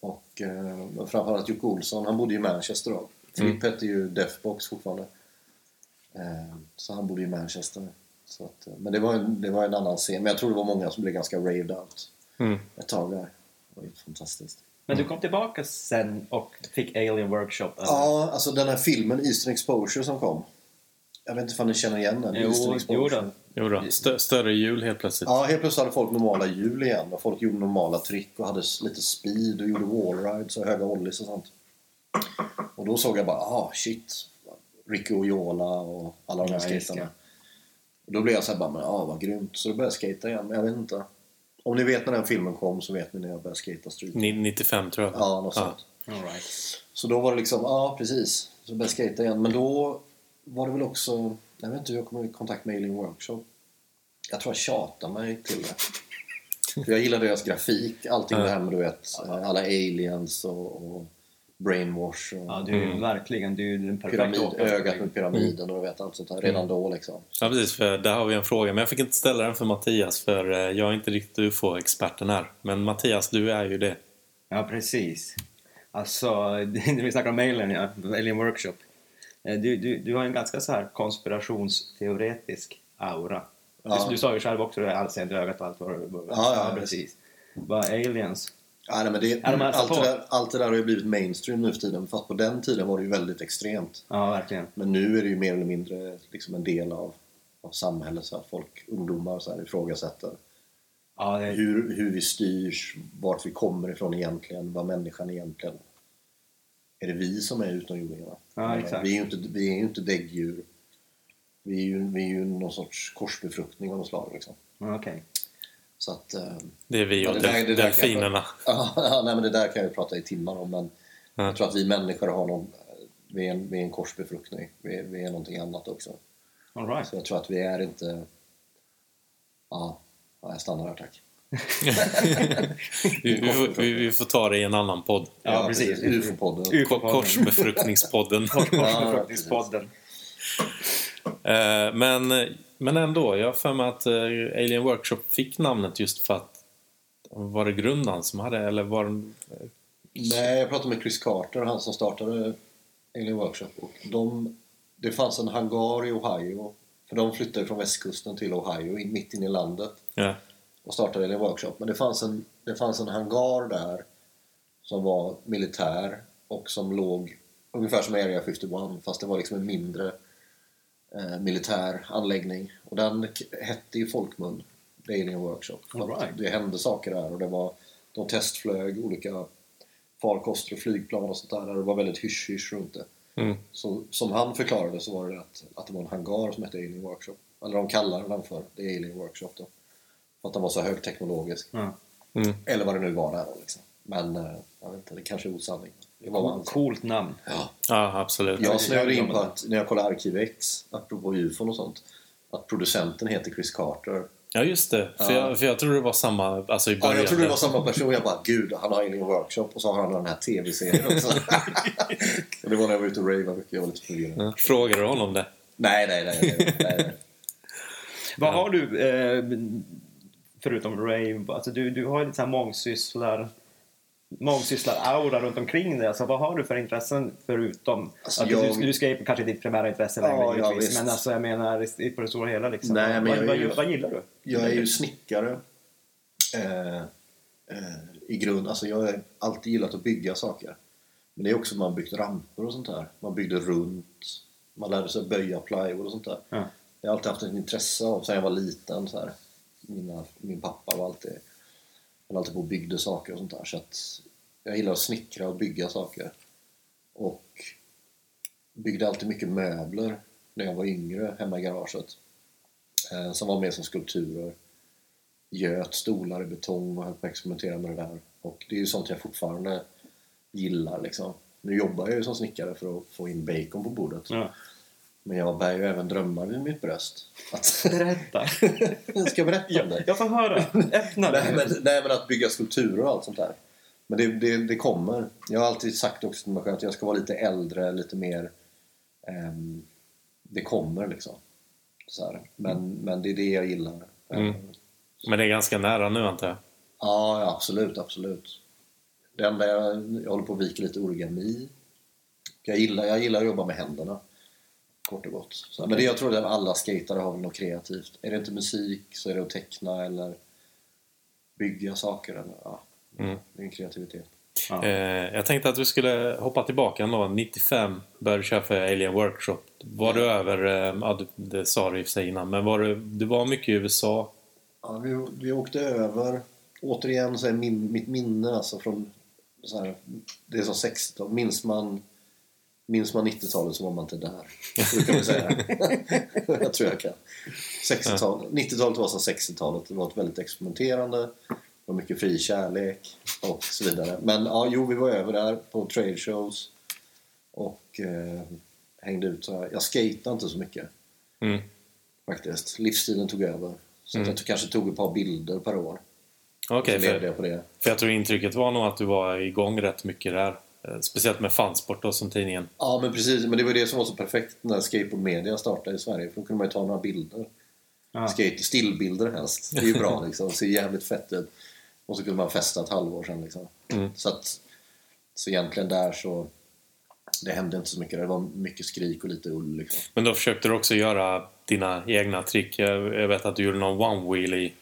Och eh, framförallt Jocke Olsson. Han bodde i Manchester då. Fripp hette ju Defbox fortfarande. Eh, så han bodde i Manchester. Så att, eh, men det var, en, det var en annan scen. Men jag tror det var många som blev ganska raved out
Mm.
ett tag där. Det var ju fantastiskt.
Men du kom tillbaka sen och fick Alien Workshop. eller?
Ja, alltså den här filmen Eastern Exposure som kom. Jag vet inte om ni känner igen den?
Jo,
Eastern
jo då.
Jo då. Stö större hjul helt plötsligt.
Ja, helt plötsligt hade folk normala hjul igen och folk gjorde normala trick och hade lite speed och gjorde wallrides och höga ollies och sånt. Och då såg jag bara, ah shit. Ricky Oyola och alla de här
Ja,
skaterna. Och då blev jag såhär bara, men ah vad grymt. Så då började jag skata igen, men jag vet inte. Om ni vet när den filmen kom så vet ni när jag började skata street.
Ni- 95 tror jag.
Ja, något sånt.
All right.
Så då var det liksom, ja precis. Så började jag skata igen. Men då var det väl också, jag vet inte hur jag kom i kontakt med Alien Workshop. Jag tror jag tjatade mig till det. För jag gillar deras grafik, allting det här med du vet, alla aliens och, och brainwash och
Ja, du är ju verkligen du är den perfekta
pyramid, ögat med pyramiden och du vet allt sånt där. Redan då liksom.
Ja, precis. För där har vi en fråga. Men jag fick inte ställa den för Mattias, för eh, jag är inte riktigt UFO-experten här. Men Mattias, du är ju det.
Ja, precis. Alltså, när vi snackar om Alien, ja, Alien Workshop. Eh, Du, du, du har en ganska så här konspirationsteoretisk aura.
Ja.
Du, du sa ju själv också det här allseende ögat och allt vad
Ja, ja,
precis. Vad aliens?
Ja, nej, men det,
Ja, de
allt, det där, allt det där har ju blivit mainstream nu för tiden. Fast på den tiden var det ju väldigt extremt.
Ja, verkligen.
Men nu är det ju mer eller mindre liksom en del av, av samhället så att folk, ungdomar så här, ifrågasätter
Ja, det,
hur, hur vi styrs, vart vi kommer ifrån egentligen, vad människan egentligen... Är det vi som är utomjordingarna?
Ja, exakt.
Vi är ju inte, vi är ju inte däggdjur. Vi är ju, vi är ju någon sorts korsbefruktning av något slag. Liksom.
Ja, Okej.
Så att, eh,
Det är vi
Ja,
och
det där-
del-
det jag-
delfinerna.
ja, nej, men det där kan jag ju prata i timmar om. Men
Ja.
jag tror att vi människor har någon, vi är en, vi är en korsbefruktning. Vi är, vi är någonting annat också.
All right.
Så jag tror att vi är inte... Ja, ja jag stannar här tack.
Vi, vi, får- vi, får ta det i en annan podd.
Ja, precis.
UFO-podden.
Ko- Korsbefruktningspodden.
Korsbefruktningspodden.
Eh, men, men ändå, jag har för mig att eh, Alien Workshop fick namnet just för att var det grundaren som hade, eller var det...
Nej, jag pratade med Chris Carter, han som startade Alien Workshop. Och de, det fanns en hangar i Ohio. För de flyttade från västkusten till Ohio, in, mitt inne i landet.
Ja,
och startade Alien Workshop. Men det fanns, en, det fanns en hangar där som var militär och som låg ungefär som Area 51 fast det var liksom en mindre eh, militär anläggning. Och den hette i folkmun Alien Workshop.
Right.
Det hände saker där och det var, de testflög olika farkoster och flygplan och sånt där. där Det var väldigt hysch-hysch runt det.
mm,
Så, som han förklarade så var det att, att det var en hangar som hette Alien Workshop. Eller de kallade den för The Alien Workshop då. För att den var så högteknologisk.
Mm.
Eller vad det nu var där liksom. Men eh, jag vet inte, det kanske är osanning. Det var.
Coolt namn.
Ja.
Ja absolut.
Jag snöade in på att när jag kollade Arkiv X, apropå ufon och sånt, att producenten heter Chris Carter.
Ja, just det. För,
Ja.
jag, för jag tror det var samma alltså i
Ja,
början.
jag trodde det var samma person. Jag bara, gud, han har Alien Workshop och så har han den här TV-serien också. Det var när jag var ute och ravade mycket. Jag var lite förvirrad.
Ja. Frågade du honom det?
Nej, nej, nej. nej, nej.
Vad har du, eh, förutom rave, alltså du, du har ju lite så här mångsysslar mångsysslar-aura runt omkring dig. Alltså, vad har du för intressen förutom...
Alltså,
att
jag-
du, du skrev kanske ditt primära intresse längre
Ja, ja, visst.
men alltså, jag menar på det stora hela. Liksom.
Nej, men
vad, vad,
ju-
vad gillar du?
Jag är ju snickare. Eh, eh, I grund, alltså jag har alltid gillat att bygga saker. Men det är också man byggt ramper och sånt där. Man byggde runt. Man lärde sig böja plywood och sånt där.
Ja.
Jag har alltid haft ett intresse av, sen jag var liten. Så här. Mina, min pappa var alltid, höll alltid på och byggde saker och sånt där. Så att jag gillar att snickra och bygga saker. Och byggde alltid mycket möbler när jag var yngre hemma i garaget. Eh, som var mer som skulpturer. Göt stolar i betong och höll på att experimentera med det där. Och det är ju sånt jag fortfarande gillar liksom. Nu jobbar jag ju som snickare för att få in bacon på bordet.
Ja.
Men jag bär ju även drömmar vid mitt bröst. Att...
Berätta.
Ska jag berätta om det?
Jag får höra. Öppna
Nej
det.
men, nej men att bygga skulpturer och allt sånt där. Men det, det, det kommer. Jag har alltid sagt också till mig själv att jag ska vara lite äldre, lite mer... ehm, det kommer liksom. Så här. Men, men det är det jag gillar.
Mm. Men det är ganska nära nu antar jag.
Ja, ja, absolut, absolut. Det enda jag, jag håller på att vika lite origami. Jag gillar, jag gillar att jobba med händerna. Kort och gott. Så, Men det jag tror att alla skatare har väl något kreativt. Är det inte musik så är det att teckna eller bygga saker. Eller, ja,
Mm.
Det är en kreativitet.
Ja.
Eh, jag tänkte att vi skulle hoppa tillbaka ändå. 95 började du köra för Alien Workshop. Var du över, eh, ja, det sa du i och för sig innan, men var du, du var mycket i USA?
Ja, vi, vi åkte över. Återigen så är min, mitt minne alltså från så här, det är som 60-tal. Minns man, minns man 90-talet så var man inte där. Kan vi säga. jag tror jag kan. 60-tal, 90-talet var som 60-talet. Det var ett väldigt experimenterande. Det var mycket fri kärlek och så vidare. Men ja, jo, vi var över där på trade shows och eh, hängde ut så här. Jag skatade inte så mycket
Mm.
faktiskt. Livsstilen tog över. Så
Mm.
jag kanske tog ett par bilder per år.
Okej,
levde
för,
jag på det.
för jag tror intrycket var nog att du var igång rätt mycket där. Eh, Speciellt med fansport då, som tidningen.
Ja, men precis. Men det var det som var så perfekt när skateboard media startade i Sverige. För då kunde man ju ta några bilder.
Ja.
Skate, stillbilder helst. Det är ju bra liksom. Ser jävligt fett ut. Och så kunde man festa ett halvår sen liksom.
Mm.
Så att... Så egentligen där så... Det hände inte så mycket. Det var mycket skrik och lite ull liksom.
Men då försökte du också göra dina egna trick. Jag, jag vet att du gjorde någon one-wheelie.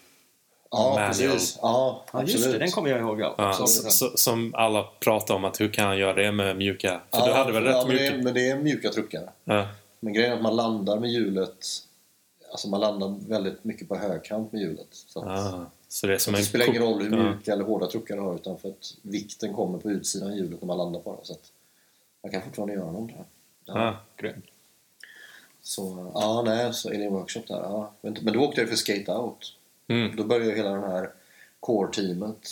Ja,
Manual.
precis. Ja,
Ja, just det. Den kommer jag ihåg. Ja.
Ja,
Så-
s- s- som alla pratar om att hur kan han göra det med mjuka? För
ja,
du hade väl
ja,
rätt
men det,
mjuka?
är, men det är mjuka truckar.
Ja.
Men grejen är att man landar med hjulet Alltså man landar väldigt mycket på högkant med hjulet. Så att
Ah, så det är som
det
en
spelar ingen roll hur
Ja.
mjuka eller hårda truckar du har utan för att vikten kommer på utsidan av hjulet när man landar på dem. Så att jag kan fortfarande göra jag. Ja.
Ah,
Grymt.
Så, ja, nej, så Alien Workshop där. Ja. Men, men då åkte jag för Skate Out.
Mm.
Då började ju hela den här core-teamet.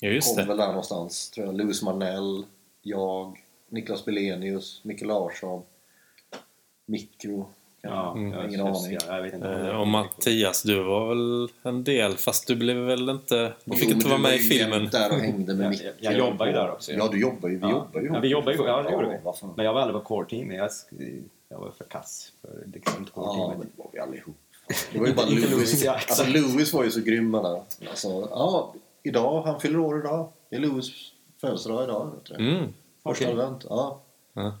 Ja, just
Kom
det.
väl där någonstans, tror jag. Louis Marnell, jag, Niklas Belenius, Micke Larsson, Mikro.
Ja,
Mm.
ja,
Ingen aning.
Ja, jag vet inte.
Eh, Och Mattias, du var väl en del, fast du blev väl inte... Du fick
Jo,
inte vara
du
med i filmen.
där och hängde med
Jag-
Micke.
jag jobbar ju där också, ja.
Ja, du jobbar ju. Vi
Ja.
jobbar ju
Ja, vi jobbar ju- ja, det gjorde vi. Men jag var aldrig på core-team. Jag, jag var för kass för liksom
Ja,
core-teamet.
men det var vi allihop. Det var ju bara
ja, exakt.
alltså, Louis var ju så grym där. Alltså, ja, idag, han fyller år idag. Det är Louis födelsedag idag. Vet du.
Mm.
Första
Okej.
advent. Ja.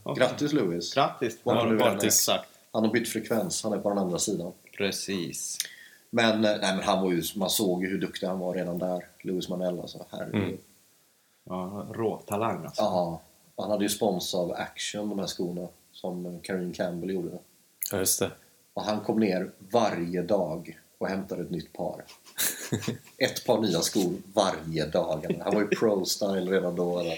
Okej.
Grattis Louis.
Grattis! Ja, grattis.
Han har bytt frekvens. Han är på den andra sidan.
Precis.
Men, eh, nej, men han var ju, man såg ju hur duktig han var redan där. Louis Manell alltså. Herregud.
Mm.
Ja, råtalang alltså.
Ja, han hade ju spons av Action, de här skorna. Som Karine Campbell gjorde.
Ja, just det.
Och han kom ner varje dag och hämtade ett nytt par. ett par nya skor varje dag. Han var ju pro-style redan då. Eller?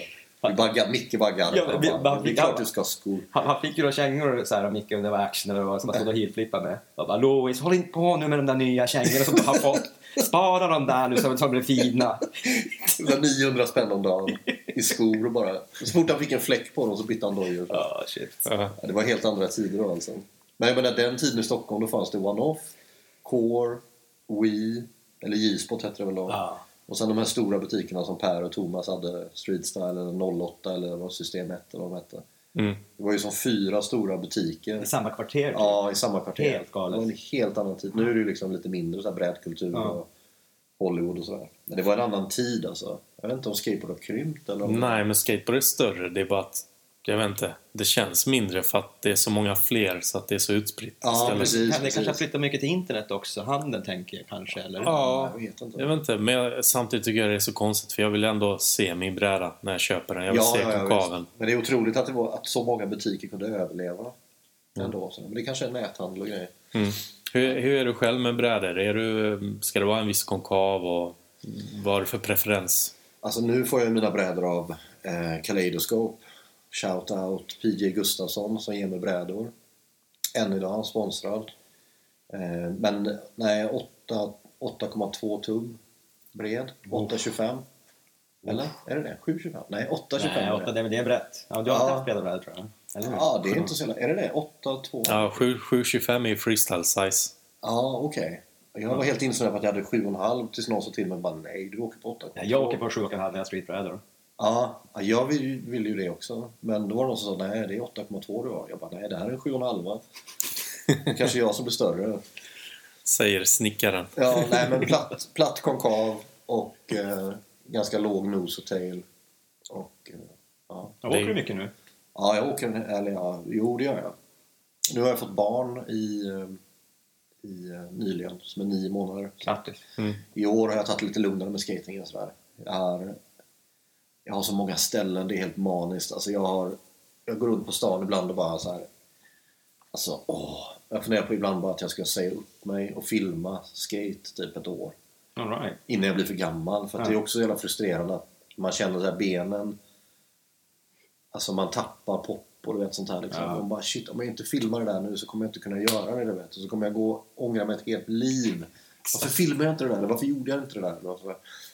Vi bagga, Micke baggade.
Ja, men vi-
Han
bara-
bara, det är klart du ska ha skor.
Han, han fick ju då kängor så här, av Micke, om det var action eller vad som han stod och heelflippade med. Jag bara Louis, håll inte på nu med de där nya kängorna som du har fått. Spara dem där nu så de blir fina.
Det var 900 spänn om dagen i skor och bara. Så fort han fick en fläck på dem så bytte han dojor.
Ja, shit.
Ja.
Ja, det var helt andra tider då alltså. Men jag menar den tiden i Stockholm då fanns det One-Off, Core, We, eller J-spot hette det väl då.
Ja.
Och sen de här stora butikerna som Per och Thomas hade, Street Style eller 08 eller vad System 1 eller vad de hette.
Mm.
Det var ju som fyra stora butiker.
I samma kvarter.
Ja, i samma kvarter.
Helt galet.
Det var en helt annan tid. Nu är det ju liksom lite mindre så här brädkultur
Ja.
och Hollywood och sådär. Men det var en annan tid alltså. Jag vet inte om skateboard har krympt eller om...
Nej, men skateboard är större. Det är bara att, jag vet inte, det känns mindre för att det är så många fler så att det är så utspritt
Ja, precis.
Det kanske har flyttat mycket till internet också. Handeln tänker jag kanske. Eller?
Ja,
Jag vet inte.
jag vet inte. Men jag, samtidigt tycker jag det är så konstigt för jag vill ändå se min bräda när jag köper den. Jag vill se konkaven.
visst. Men det är otroligt att, det var, att så många butiker kunde överleva. Ändå. Så. Men det kanske är näthandel och grejer.
Mm. Hur, hur är du själv med brädor? Är du, ska det vara en viss konkav och vad har du för preferens?
Alltså nu får jag mina brädor av eh, Kaleidoscope. Shoutout PJ Gustafsson som ger mig brädor. Än idag sponsrad. Eh, men nej, 8 8,2 tum bred. 8,25. Eller? Är det det? 7,25? Nej, 8,25
Nej,
är
åtta,
det.
det, det är brett. Ja, du har
Ja.
haft breda brädor tror jag? Eller?
Ja, det är inte så jävla... Är det det? 8,2?
Ja, 7 725 är freestyle size.
Ja, okej. Jag var helt insnöad på att jag hade 7,5 tills någon sa till mig bara nej, du åker på 8,2.
Ja, jag åker på 7,5 när jag har streetbrädor.
Ja, ja, jag vill, vill ju det också. Men då var det någon som sa nej, det är 8,2 du har. Jag bara nej, det här är en 7,5. Det kanske är jag som blir större.
Säger snickaren.
Ja, nej men platt, platt konkav och eh, ganska låg nose och tail. Och, eh, ja.
Jag åker du mycket nu?
ja, jag åker, eller ja, jo det gör jag. Nu har jag fått barn i, eh, i eh, nyligen, som är nio månader.
Grattis.
I år har jag tagit lite lugnare med skating och sådär. Jag har, jag har så många ställen, det är helt maniskt. Alltså jag, har, jag går runt på stan ibland och bara så här. Alltså, åh. Jag funderar på ibland bara att jag ska säga upp mig och filma skate typ ett år.
Right.
Innan jag blir för gammal. För
Ja.
det är också så jävla frustrerande att man känner så här benen. Alltså man tappar pop och du vet sånt här liksom.
Ja.
Man bara shit, om jag inte filmar det där nu så kommer jag inte kunna göra det du vet. Och så kommer jag gå och ångra mig ett helt liv. Varför filmar jag inte det där? Varför gjorde jag inte det där?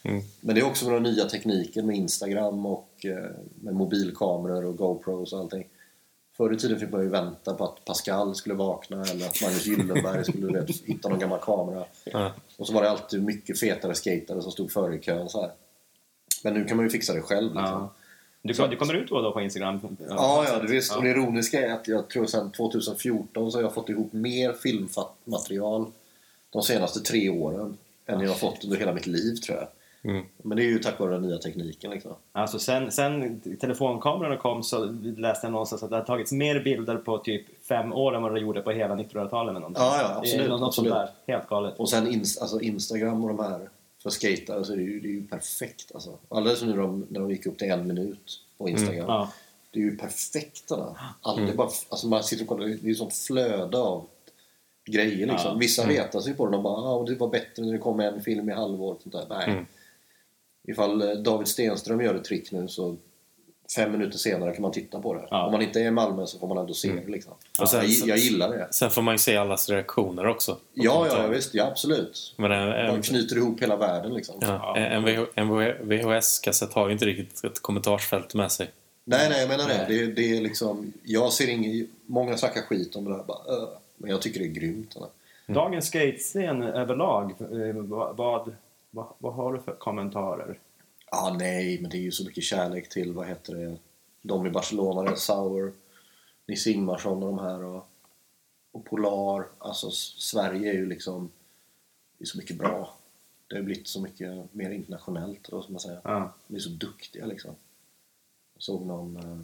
Så.
Mm.
Men det är också med den nya tekniken med Instagram och eh, med mobilkameror och GoPros och allting. Förr i tiden fick man ju vänta på att Pascal skulle vakna eller att Magnus Gyllenberg skulle vet, hitta någon gammal kamera.
Ja.
Och så var det alltid mycket fetare skatare som stod före i kön så här. Men nu kan man ju fixa det själv. Liksom.
Ja. Du, du kommer ut då, då på Instagram?
Ja, ja, det visst.
Ja.
Och det ironiska är att jag tror sedan 2014 så har jag fått ihop mer filmmaterial de senaste tre åren än jag har fått under hela mitt liv tror jag.
Mm.
Men det är ju tack vare den nya tekniken liksom.
Alltså sen, sen telefonkamerorna kom så läste jag någonstans att det har tagits mer bilder på typ fem år än vad det gjorde på hela 1900-talet. eller någonting.
Ja, ja,
Det är
absolut,
något
absolut.
där. Helt galet.
Och sen ins- alltså Instagram och de här för skatare så är det ju, det är ju perfekt alltså. Alldeles nu de, när de gick upp till en minut på Instagram.
Ja.
Det är ju perfekt det där. All, det är bara, alltså man sitter och kollar, det är ju sånt flöde av grejer liksom.
Ja.
Vissa retar sig på det. De bara ah, det var bättre när det kom en film i halvår. Sånt där. Nej.
Mm.
Ifall eh, David Stenström gör ett trick nu så fem minuter senare kan man titta på det.
Ja.
Om man inte är i Malmö så får man ändå se det. Liksom.
Och sen-
jag, jag gillar det.
Sen får man ju se allas reaktioner också.
Ja, ja, ja visst. Ja, absolut.
Men en,
Man
en,
knyter ihop hela världen liksom.
ja, en, en VHS-kassett har ju inte riktigt ett kommentarsfält med sig.
Nej, nej, jag menar det.
Nej.
det. Det är liksom... Jag ser ingen... Många snackar skit om det där. Bara, men jag tycker det är grymt. Eller?
Dagens skatescen överlag, eh, vad, vad, vad, har du för kommentarer?
Ja, nej, men det är ju så mycket kärlek till, vad heter det, de i Barcelona, Sauer, Nisse Ingmarsson och de här och, och Polar. Alltså Sverige är ju liksom, det är så mycket bra. Det har blivit så mycket mer internationellt, då, som man säger.
Ja.
De är så duktiga liksom. Jag såg någon, eh,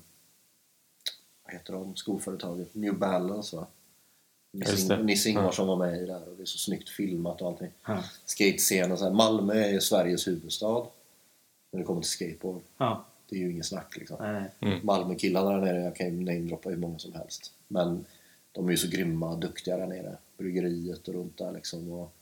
vad heter de, skoföretaget, New Balance va? Nisse. Nisse Ingmarsson var med i där och det är så snyggt filmat och allting.
Ja.
Skatescenen, så här, Malmö är Sveriges huvudstad när det kommer till skateboard.
Ja.
Det är ju ingen snack liksom.
Mm.
Malmökillarna där nere, jag kan ju namedroppa hur många som helst. Men de är ju så grymma, duktiga där nere. Bryggeriet och runt där liksom. Och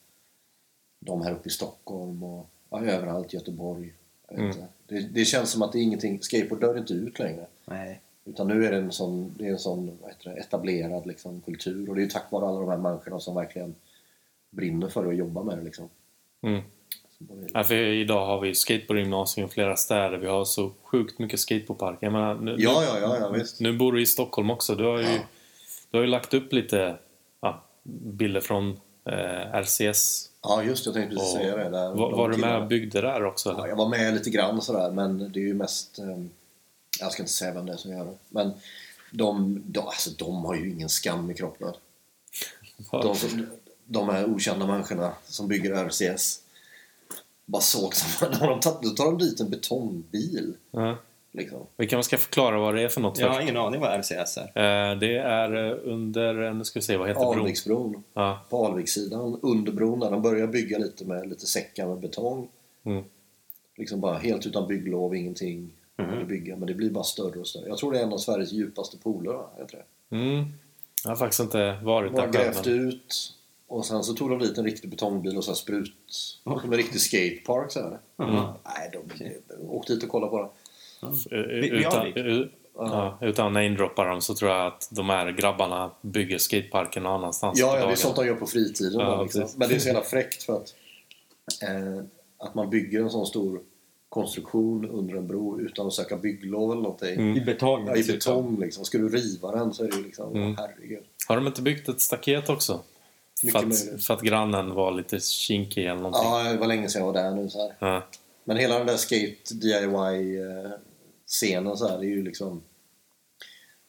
de här uppe i Stockholm och ja, överallt, Göteborg.
Mm.
Det, det känns som att det är ingenting, skateboard dör inte ut längre.
Nej.
Utan nu är det en sån, det är en sån det, etablerad liksom, kultur. Och det är ju tack vare alla de här människorna som verkligen brinner för att jobba med det liksom.
Mm. Ja, för idag har vi skateboardgymnasium i flera städer. Vi har så sjukt mycket skateboardparker. Jag menar, nu,
Ja, ja, ja, ja visst.
nu bor du i Stockholm också. Du har ju,
Ja.
du har ju lagt upp lite ja, bilder från eh, RCS.
Ja, just jag tänkte precis
Och
säga det. Där,
var, var du med och byggde där också?
Ja,
Eller?
jag var med lite grann sådär, men det är ju mest... eh, Jag ska inte säga vem det är som gör det. Men de, de, alltså, de har ju ingen skam i kroppen. De, de här okända människorna som bygger RCS. Bara såg som... När de tar, då tar de dit en betongbil.
Ja.
Liksom.
Vi kanske ska förklara vad det är för något
Jag har
först.
ingen aning vad RCS är.
Eh, det är eh, under, nu ska vi se, vad heter bron?
Alviksbron.
Ja.
På Alvikssidan, under bron där. De börjar bygga lite med lite säckar med betong.
Mm.
Liksom bara helt utan bygglov, ingenting. Att bygga, men det blir bara större och större. Jag tror det är en av Sveriges djupaste pooler. va? Heter det.
Mm. Jag har faktiskt inte varit
De har
där själv.
grävt
men-
ut och sen så tog de dit en riktig betongbil och så sprut. Som en riktig skatepark så här.
Mm.
Nej, de, de åkte dit och kollade på det.
Eh, Utan,
har det.
u- ja, utan att namedroppa dem så tror jag att de här grabbarna bygger skateparken någon annanstans
Ja, ja, det är sånt de gör på fritiden.
Ja,
va, liksom. Men det är så jävla fräckt för att, eh, att man bygger en sån stor konstruktion under en bro utan att söka bygglov eller någonting.
Mm.
I betong.
Ja, I betong liksom. Ska du riva den så är det ju liksom,
Mm.
herregud.
Har de inte byggt ett staket också? För att, för att grannen var lite kinkig eller någonting.
Ja, det var länge sedan jag var där nu. Så här.
Ja.
Men hela den där skate DIY-scenen så här, det är ju liksom...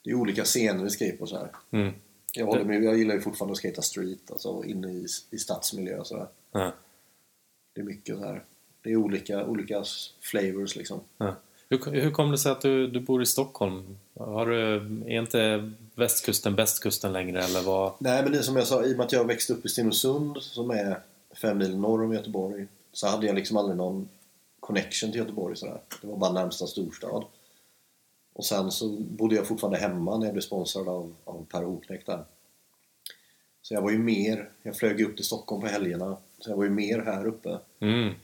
Det är olika scener i skateboard så här.
Mm.
Jag, håller med, jag gillar ju fortfarande att skata street, alltså inne i, i stadsmiljö och sådär.
Ja.
Det är mycket så här. Det är olika, olika flavors liksom.
Ja. Hur, hur kom det sig att du, du bor i Stockholm? Har du, är inte västkusten bästkusten längre eller vad?
Nej men det är som jag sa, i och med att jag växte upp i Stenungsund som är fem mil norr om Göteborg så hade jag liksom aldrig någon connection till Göteborg sådär. Det var bara närmsta storstad. Och sen så bodde jag fortfarande hemma när jag blev sponsrad av, av Per Hoknäck där. Så jag var ju mer, jag flög upp till Stockholm på helgerna, så jag var ju mer här uppe
Mm.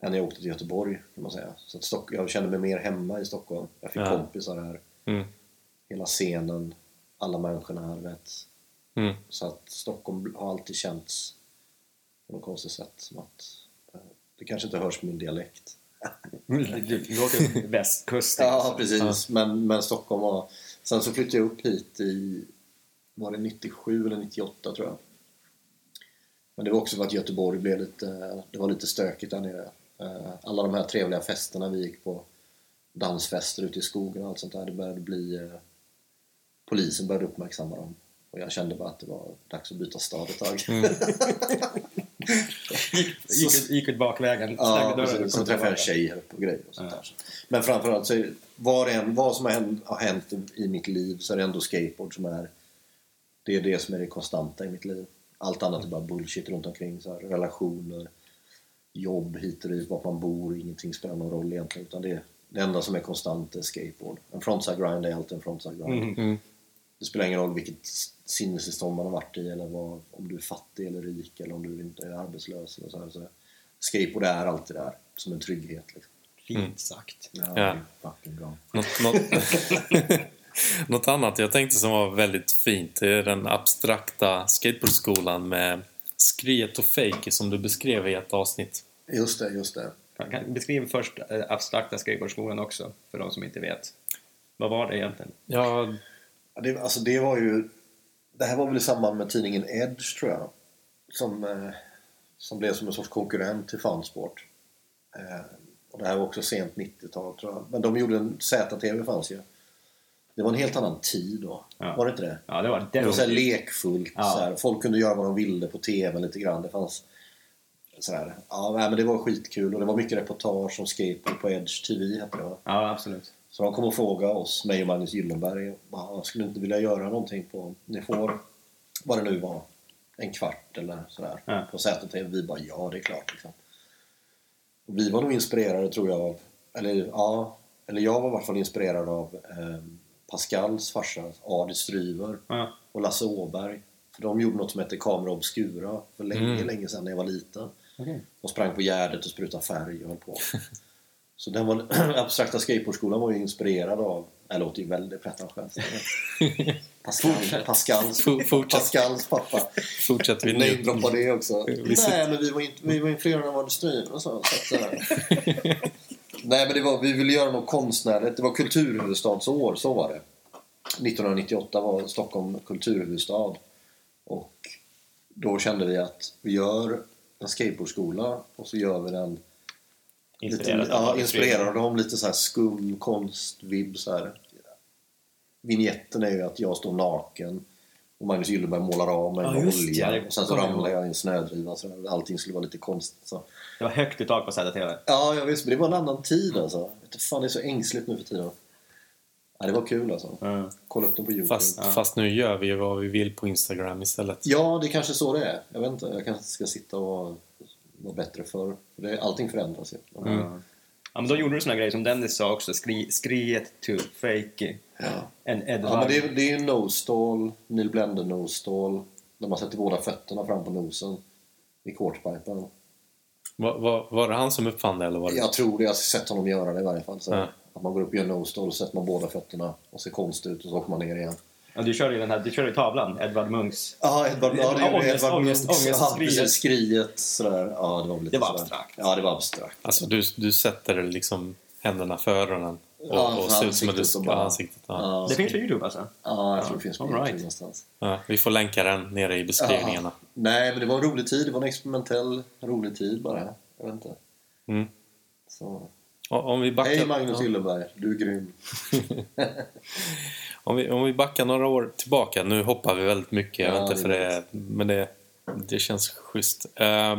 Än när jag åkte till Göteborg kan man säga. Så att Stock, jag kände mig mer hemma i Stockholm. Jag fick
Ja.
kompisar här,
Mm.
hela scenen, alla människorna här, vet.
Mm.
Så att Stockholm har alltid känts på något konstigt sätt som att eh, det kanske inte hörs på min dialekt.
Du, låter västkust.
Ja, precis. Men, men Stockholm var... Sen så flyttade jag upp hit i... Var det 97 eller 98 tror jag. Men det var också för att Göteborg blev lite... Det var lite stökigt där nere. Eh, Alla de här trevliga festerna vi gick på. Dansfester ute i skogen och allt sånt där. Det började bli... eh, Polisen började uppmärksamma dem. Och jag kände bara att det var dags att byta stad ett tag.
Gick, ut- gick ut bakvägen,
Ja,
dörren
precis. Så träffade jag en
tillbaka.
tjej här uppe och grejer och sånt
Ja.
där. Men framförallt så är vad, det än, vad som har hänt, har hänt i mitt liv så är det ändå skateboard som är det är det som är det konstanta i mitt liv. Allt annat är bara bullshit runt omkring. Så här, relationer, jobb hit och dit, vart man bor, ingenting spelar någon roll egentligen. Utan det, det enda som är konstant är skateboard. En frontside grind är alltid en frontside grind.
Mm.
Mm.
Det spelar ingen roll vilket sinnestillstånd man har varit i eller vad, om du är fattig eller rik eller om du inte är arbetslös. Eller så här, så här. Skateboard är alltid där som en trygghet. Liksom.
Fint sagt.
Ja,
Ja.
fucking bra.
Något, något, något annat jag tänkte som var väldigt fint det är den abstrakta skateboardskolan med skriet och fake som du beskrev i ett avsnitt.
Just det, just det.
Kan beskriva först eh, abstrakta skateboardskolan också, för de som inte vet. Vad var det egentligen?
Ja,
det, alltså det var ju... Det här var väl i samband med tidningen Edge, tror jag. Som, eh, som blev som en sorts konkurrent till Funsport. Eh, och det här var också sent 90-tal, tror jag. Men de gjorde en... ZTV fanns ju. Det var en helt annan tid då.
Ja.
Var det inte det?
Ja, det var
Det var så lekfullt.
Ja.
Så här. Folk kunde göra vad de ville på TV lite grann. Det fanns så här. Ja, nej, men det var skitkul och det var mycket reportage om skateboard på Edge TV hette det va?
Ja, absolut.
Så de kom och frågade oss, mig och Magnus Gyllenberg, bara, skulle inte vilja göra någonting på, ni får, vad det nu var, en kvart eller sådär
Ja.
på ZTV. Vi bara, ja det är klart liksom. Och vi var nog inspirerade tror jag av, eller ja, eller jag var i alla fall inspirerad av eh, Pascals farsa, Adi Stryver
Ja.
och Lasse Åberg. För de gjorde något som hette Kamera Obscura för länge,
Mm.
länge sedan när jag var liten.
Okej.
Och sprang på Gärdet och sprutade färg och höll på. Så den var, abstrakta skateboardskolan var ju inspirerad av, det låter ju väldigt pretentiöst. Pascal, Pascals,
fortsätt.
Pascals pappa.
fortsätter vi nu.
droppa det också.
Vi
Nej, men vi var, inte, vi var influerade av industrin och så. så, att, här. Nej, men det var, vi ville göra något konstnärligt. Det var kulturhuvudstadsår, så var det. 1998 var Stockholm kulturhuvudstad. Och då kände vi att vi gör en skateboardskola och så gör vi den lite,
Inspirerad
ja,
av
dem. Lite så här skum konstvibb så här. Vignetten är ju att jag står naken och Magnus Gyllenberg målar av mig
Ja,
med olja.
det.
Och sen så ramlar jag i en snödriva så allting skulle vara lite konstigt. Så.
Det var högt i tak på ZTV.
Ja, jag visst, men det var en annan tid alltså. Fan, det är så ängsligt nu för tiden. Ja, det var kul alltså.
Mm.
Kolla upp den på Youtube.
Fast, fast nu gör vi ju vad vi vill på Instagram istället.
Ja, det är kanske så det är. Jag vet inte. Jag kanske ska sitta och vara bättre för. för det, allting förändras ju.
Mm. Ja, men då gjorde du såna grejer som Dennis sa också, skri, skriet to fake.
Ja.
En Edvard.
Ja, men det, är- det är ju no-stall, Neil Blender no-stall. När man sätter båda fötterna fram på nosen i quarterpipen.
Var, var, var det han som uppfann det eller var det?
Jag tror det, jag har sett honom göra det i varje fall. Så
Ja.
Att man går upp och gör no-stall och sätter man båda fötterna och ser konstigt ut och så åker man ner igen.
Ja, du körde ju den här, du körde ju tavlan, Edvard Munchs.
Ja, Edvard, ja, det
ångest,
Edvard
ångest,
Munchs.
ångest,
ja,
skriet.
precis, skriet sådär. Ja, det var lite
Det var
sådär.
abstrakt.
Ja, det var abstrakt.
Alltså du, du sätter liksom händerna för öronen och,
Ja,
och ser ut som att du
ansiktet och
ska
bara-
ansiktet. Ja.
Ja,
Det finns på Youtube alltså?
Ja, jag tror det finns på
all
Youtube
right.
någonstans.
Ja, vi får länka den nere i beskrivningarna.
Ja. Nej, men det var en rolig tid. Det var en experimentell, rolig tid bara. Jag vet inte.
Mm.
Så.
Om vi backar,
Hej Magnus
ja.
Gyllenberg, du är grym.
om, vi, om vi backar några år tillbaka, nu hoppar vi väldigt mycket, jag
Ja,
vet inte för
det
men det, det känns schysst. Eh,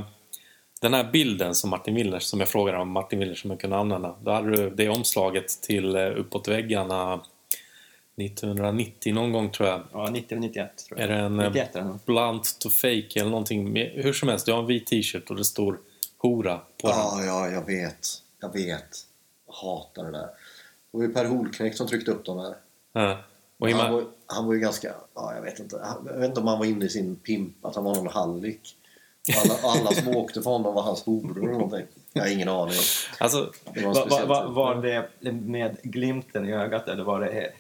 den här bilden som Martin Willers, som jag frågade om Martin Willers som jag kunde använda, då hade du det omslaget till eh, Uppåt väggarna 1990 någon gång tror jag.
Ja, 90 eller 91 tror jag.
Är det en eh,
91 är det nog.
blunt to fake eller någonting? Hur som helst, du har en vit t-shirt och det står hora på den.
Ja, ja, jag vet. Jag vet. Jag hatar det där. Det var ju Per Holknekt som tryckte upp de här.
Ja. Och
Han var, han var ju ganska, ja, jag vet inte. Han- Jag vet inte om han var inne i sin pimp, att han var någon hallick. Alla, alla som åkte för honom var hans horor eller någonting. Jag har ingen aning.
alltså,
Det var en
Va, va,
speciell
va,
tid.
var det med glimten i ögat eller var det...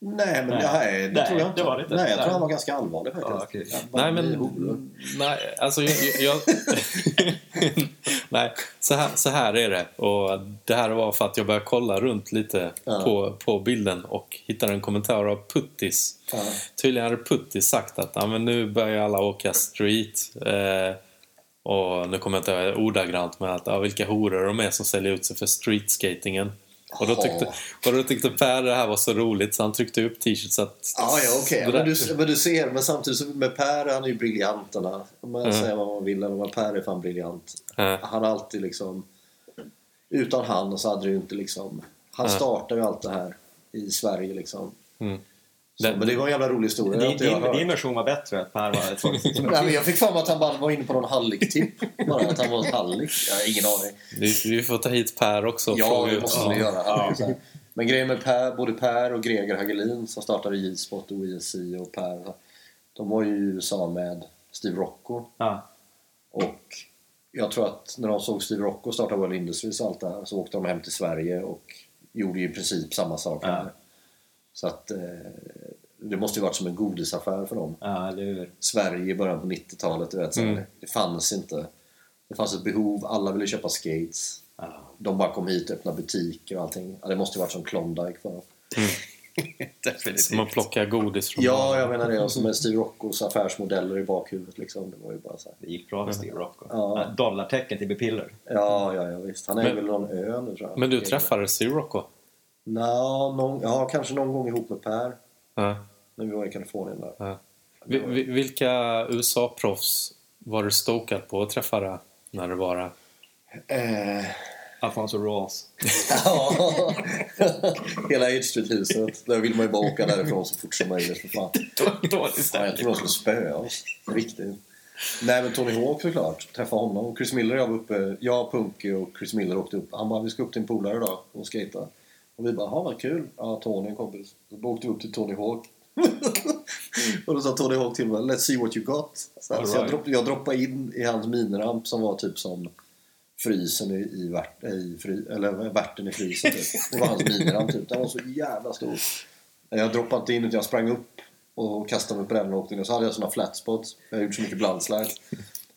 Nej, men
Nej.
nej, det
Nej,
tror jag inte.
det var det inte.
Nej, jag tror
Nej.
han var ganska allvarlig faktiskt. Jag bara,
Nej, men... Nej, alltså jag... jag, nej, så här, så här är det. Och det här var för att jag började kolla runt lite
Ja.
på, på bilden och hittade en kommentar av Puttis.
Ja.
Tydligen hade Puttis sagt att ja, men nu börjar alla åka street. Eh, och nu kommer jag inte ordagrant med att ja, vilka horor de är som säljer ut sig för streetskatingen. Och då, tyckte, och då tyckte Per det här var så roligt så han tryckte upp t-shirts så att...
Ja, ja okej.
där-
Men, du, men du ser, men samtidigt med Per, han är ju briljanterna. Om man
Mm.
säger vad man vill, men Per är fan briljant.
Ja.
Han har alltid liksom... Utan han så hade det ju inte liksom... Han
Ja.
startade ju allt det här i Sverige liksom.
Mm. Den-
men det var en jävla rolig historia.
Din, din, din version var bättre, att Per var ett.
Nej, men jag fick fram att han bara var inne på någon hallick-tipp. Bara att han var en hallick. Jag har ingen aning.
Vi, vi får ta hit Per också
Ja, det måste vi göra. Ja. Men grejen med per, både Per och Greger Hagelin som startade J-spot och ISI och Per. De var ju i USA med Steve Rocco.
Ja.
Och jag tror att när de såg Steve Rocco starta World Industries och allt det här så åkte de hem till Sverige och gjorde ju i princip samma sak
Ja.
Så att eh, det måste ju varit som en godisaffär för dem.
Ja, eller hur?
Sverige i början på 90-talet, du vet, så
Mm.
det fanns inte. Det fanns ett behov, alla ville köpa skates.
Ja.
De bara kom hit och öppnade butiker och allting. Ja, det måste ju varit som Klondike för dem.
Definitivt.
Som att plocka godis från
Ja, jag menar det. Och så med Steve Roccos affärsmodeller i bakhuvudet liksom. Det var ju bara så här.
Det gick bra för Steve Rocco.
Ja.
Ja. Dollartecken till Bepiller.
Ja, ja, ja visst. Han är
Men-
väl någon ö nu tror jag.
Men du träffade Steve Rocco?
Nå, någon, ja, kanske någon gång ihop med Per.
Ja.
När vi var i Kalifornien där.
ja. Vi- vi- Vilka USA-proffs var du stokad på att träffa där, när det var där?
Eh,
Alfonso Rawls.
ja, hela H Street-huset. Där vill man ju bara åka därifrån så fort som möjligt för fan. Ja, jag tror de skulle spöa oss. Riktigt. Nej men Tony Hawk såklart. Träffa honom. Chris Miller och jag var uppe. Jag, Punky och Chris Miller åkte upp. Han bara, vi ska upp till en polare idag och skata. Och vi bara, ja vad kul. Ja, Tony en kompis. Då åkte vi upp till Tony Hawk. och då sa Tony Hawk till mig, let's see what you got. Så,
All
så jag,
right.
dropp, jag droppade in i hans miniramp som var typ som frysen i, i, värt, i fry, eller värten i frysen typ. Det var hans miniramp typ. Den var så jävla stor. Jag droppade inte in utan jag sprang upp och kastade mig på den och åkte in. Och så hade jag såna flat spots. Jag gjort så mycket blandslides.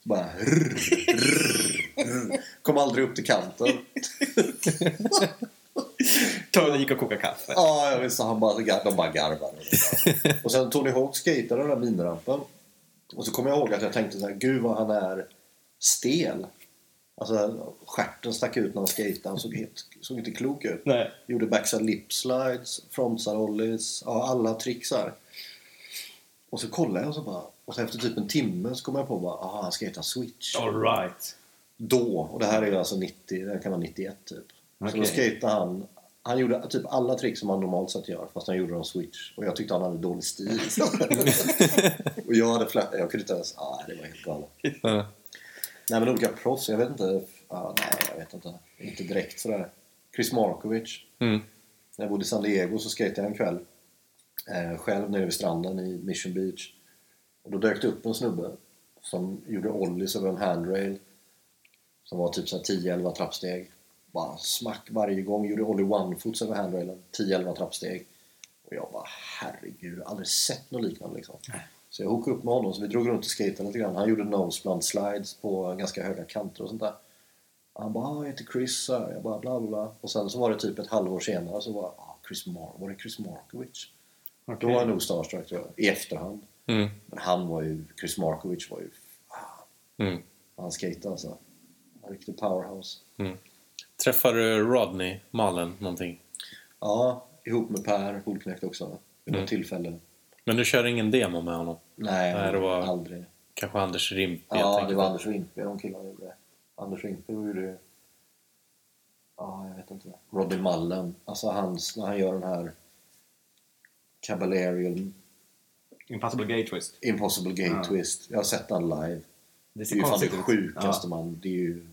Bara rrr, rrr, rrr. Kom aldrig upp till kanten.
Tony gick och kokade kaffe.
Ja, visst. Han bara, de bara garvade. Och sen Tony Hawk skejtade den där minirampen. Och så kommer jag ihåg att jag tänkte så här, gud vad han är stel. Alltså stjärten stack ut när han skejtade. Han såg, helt, såg inte klok ut.
Nej.
Gjorde backside lip slides, frontside ollies, ja, alla här. Och så kollade jag och så bara, och så efter typ en timme så kom jag på bara, aha, han skejtar switch.
All right.
Då, och det här är ju alltså 90, det kan vara 91 typ. Så
Okej.
då skejtade han, han gjorde typ alla tricks som han normalt sett gör fast han gjorde dem switch. Och jag tyckte han hade dålig stil. och jag hade flat, jag kunde inte ens, ah, det var helt galet. Nej men olika proffs, jag vet inte, ah, nej jag vet inte. Inte direkt sådär. Chris Markovic.
Mm.
När jag bodde i San Diego så skejtade jag en kväll eh, själv nere vid stranden i Mission Beach. Och då dök det upp en snubbe som gjorde ollies över en handrail som var typ så här 10-11 trappsteg. Bara smack varje gång. Gjorde ollie one-foots över handrailen. 10-11 trappsteg. Och jag bara herregud, aldrig sett något liknande liksom. Så jag hookade upp med honom så vi drog runt och skejtade lite grann. Han gjorde nose blunt slides på ganska höga kanter och sånt där. Han bara, ah, jag heter Chris, här. jag bara bla bla bla. Och sen så var det typ ett halvår senare så var ah, Chris Mar var det Chris Markovic? Då var jag nog starstruck tror jag, i efterhand.
Mm.
Men han var ju, Chris Markovic var ju, ah,
Mm.
han skejtade alltså. En riktig powerhouse.
Träffade du Rodney Mullen någonting?
Ja, ihop med Per Holknekt också. Vid något
Mm.
tillfälle.
Men du kör ingen demo med honom?
Nej,
Nej, det var-
aldrig.
Kanske Anders Rimp? jag
Ja, det var. Anders Rimpe de killarna gjorde det. Anders Rimpe gjorde ju... Ja, jag vet inte. Robin Mullen. Alltså hans, när han gör den här Caballerial
Impossible Gate Twist.
Impossible Gate
Ja.
Twist. Jag har sett den live.
Det
Det är ju fan det sjukaste man. Det är ju...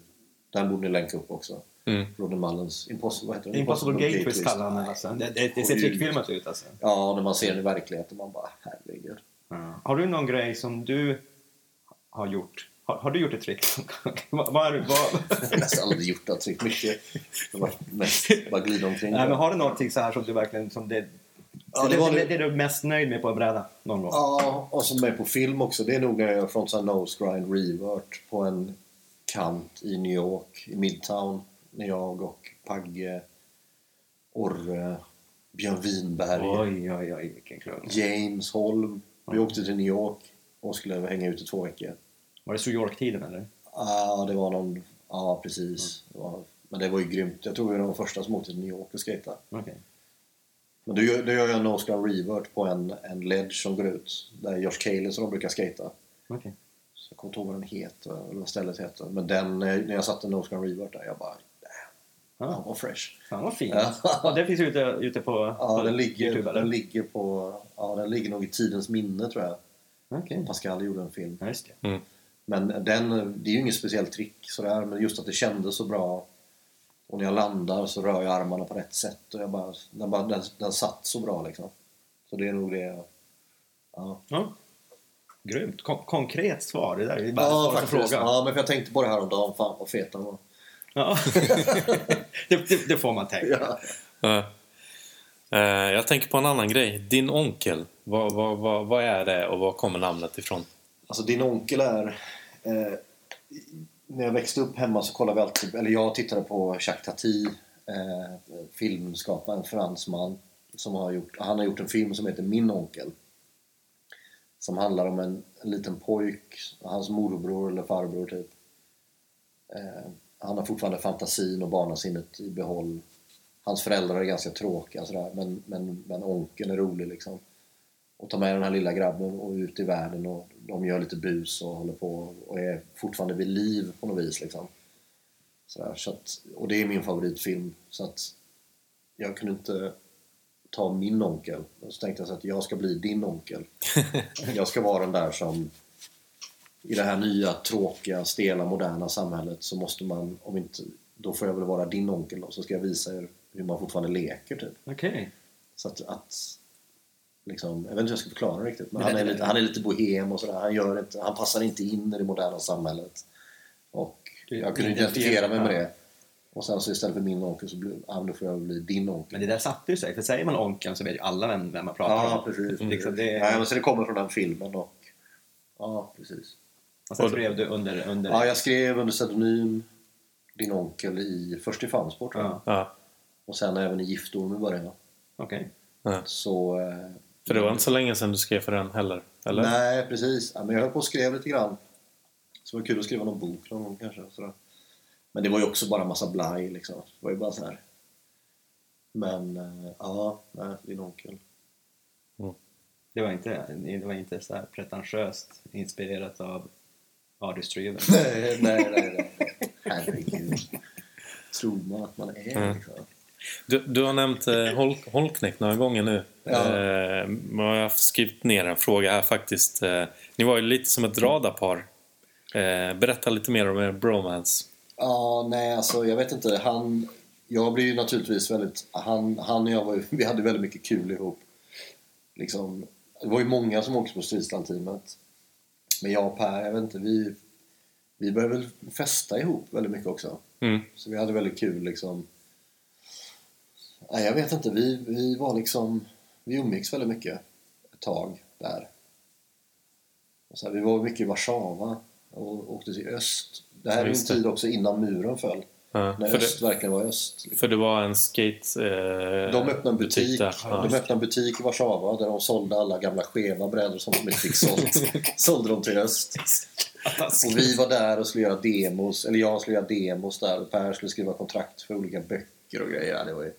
Den borde ni länka upp också.
Mm.
Robin Mullens Impossible, vad heter den?
Impossible Gate Twist kallar han den alltså. Det, det, det ser trickfilmat ut alltså.
Ja, när man ser den i verkligheten man bara herregud.
Har du någon grej som du har gjort? Har, har du gjort ett trick? vad, vad, vad,
Jag har nästan aldrig gjort det trick mycket. Var mest bara glida omkring.
Nej, men har du någonting så här som du verkligen som det,
Ja,
det,
var
det,
det-
det, är du mest nöjd med på en bräda någon gång?
Ja, och som är på film också. Det är nog när jag gör frontside nose grind revert på en kant i New York, i Midtown. När jag och Pagge, Orre, Björn Winberg,
Oj, oj, oj, vilken.
James Holm. Vi åkte till New York och skulle hänga ut i två veckor.
Var det New York-tiden eller?
Ja, det var någon... Ja, precis. Det var, men det var ju grymt. Jag tror vi var de första som åkte till New York och skejtade.
Okej.
Men då gör, då gör jag en grind revert på en, en ledge som går ut. Där Josh Cayley som de brukar skejta.
Okej.
Så jag kommer inte ihåg vad den heter, eller vad stället heter. Men den, när jag satte nose grind revert där, jag bara... Damn, han
Ja,
var fresh.
fan vad fint.
Ja.
Ja, det finns ute, ute på,
Ja,
på
den ligger,
Youtube eller?
den ligger på... Ja, den ligger nog i tidens minne tror jag.
Okej.
Pascal gjorde en film.
Ja, just det.
Men den, det är ju inget speciellt trick sådär, men just att det kändes så bra. Och när jag landar så rör jag armarna på rätt sätt och jag bara, den, bara, den, den satt så bra liksom. Så det är nog det. Ja.
Ja. Grymt. Kon konkret svar. Det där är bara
Ja, faktiskt.
frågan.
Ja, men för jag tänkte på det här om dagen. Fan vad fet han var.
Ja. det, det, det får man tänka.
Ja.
Eh, jag tänker på en annan grej. Din onkel. Vad, vad, vad, vad är det och var kommer namnet ifrån?
Alltså din onkel är... Eh, när jag växte upp hemma så kollade vi alltid... Eller jag tittade på Jacques Tati. Eh, filmskaparen, fransman. Som har gjort, han har gjort en film som heter Min onkel. Som handlar om en, en liten pojk, hans morbror eller farbror typ. Eh, han har fortfarande fantasin och barnasinnet i behåll. Hans föräldrar är ganska tråkiga sådär, men, men, men onkeln är rolig liksom. Och tar med den här lilla grabben och ut i världen och de gör lite bus och håller på och är fortfarande vid liv på något vis liksom. Sådär, så att, och det är min favoritfilm så att jag kunde inte ta min onkel. Och så tänkte jag så att jag ska bli din onkel. jag ska vara den där som i det här nya, tråkiga, stela, moderna samhället så måste man, om inte, då får jag väl vara din onkel då, så ska jag visa er hur man fortfarande leker typ.
Okej.
Så att, att liksom, jag vet inte hur jag ska förklara det riktigt, men
Men
han är, lite, han är lite bohem och sådär. Han, gör inte, han passar inte in i det moderna samhället. Och jag kunde identifiera mig med det. Och sen så istället för min onkel så blir, ja, då får jag bli din onkel.
Men det där satte ju sig. För säger man onkeln så vet ju alla vem, vem man pratar
Ja,
om.
precis.
Liksom det,
Ja, men så det kommer från den filmen och ja, precis.
Och sen skrev du under... under
Ja, jag skrev under pseudonym din onkel i, först i jag.
Ja.
Ja.
och sen även i Giftorm i början.
Okej.
Så... eh,
För det var inte så länge sedan du skrev för den heller? Eller?
Nej, precis. Ja, men jag höll på och skrev lite grann. Så det var kul att skriva någon bok någon gång kanske. Sådär. Men det var ju också bara massa blaj liksom. Det var ju bara så här. Men eh, ja, nej, din onkel.
Det var inte, det var inte så här pretentiöst inspirerat av Driven.
nej, nej, nej, nej. Herregud. Tror man att man är
Mm.
liksom.
Du, du har nämnt eh, Hol- Holknekt några gånger nu.
Ja.
Eh, jag har skrivit ner en fråga här faktiskt. Eh, ni var ju lite som ett radarpar. Eh, berätta lite mer om er bromance.
Ja, nej alltså jag vet inte. Han, jag blir ju naturligtvis väldigt... Han, han och jag var ju, vi hade väldigt mycket kul ihop. Liksom, det var ju många som åkte på Stridsland-teamet. Men jag och Per, jag vet inte, vi, vi började väl festa ihop väldigt mycket också.
Mm.
Så vi hade väldigt kul liksom. Nej, jag vet inte, vi, vi var liksom... Vi umgicks väldigt mycket ett tag där. Och så här, vi var mycket i Warszawa och åkte till öst. Det här är en tid också innan muren föll.
Ja,
När
för,
öst
det,
verkligen var öst. liksom.
för det var en skate... Eh,
De öppnade en butik,
där. Ja,
de öppnade en butik i Warszawa där de sålde alla gamla skeva brädor som de inte fick sålt. sålde de till öst. Och vi var där och skulle göra demos, eller jag skulle göra demos där och Per skulle skriva kontrakt för olika böcker och grejer. Det var ju...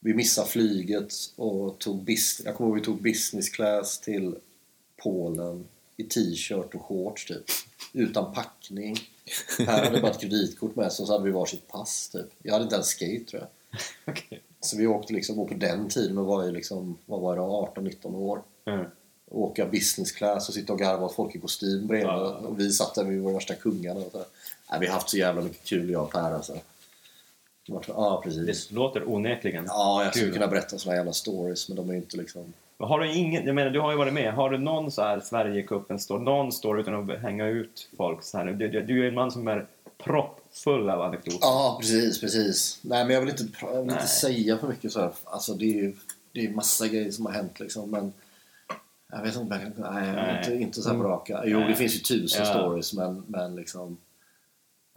Vi missade flyget och tog bis... jag kommer ihåg vi tog business class till Polen i t-shirt och shorts typ. Utan packning. Per hade bara ett kreditkort med sig och så hade vi varsitt pass typ. Jag hade inte ens skate tror jag.
Okej.
Så vi åkte liksom, och på den tiden och var ju liksom, vad var det, 18-19 år.
Mm.
Åka business class och sitta och garva åt folk i kostym bredvid.
Ja.
Och vi satt där, vi var värsta kungarna. Och så. här. Nej, vi har haft så jävla mycket kul jag och Per alltså. Ja, precis.
Det låter onekligen.
Ja, jag skulle
Kul.
kunna berätta såna jävla stories men de är ju inte liksom...
Har du ingen, jag menar, du har ju varit med. Har du någon så här Sverigecupen någon story utan att hänga ut folk så här? Du, du, du är ju en man som är proppfull av anekdoter.
Ja, precis, precis. Nej, men jag vill inte, jag vill inte säga för mycket så här. Alltså det är ju det är massa grejer som har hänt liksom men... Jag vet inte. Nej,
Nej.
Inte, inte så här på raka. Jo,
Nej.
det finns ju tusen
Ja.
stories men, men liksom...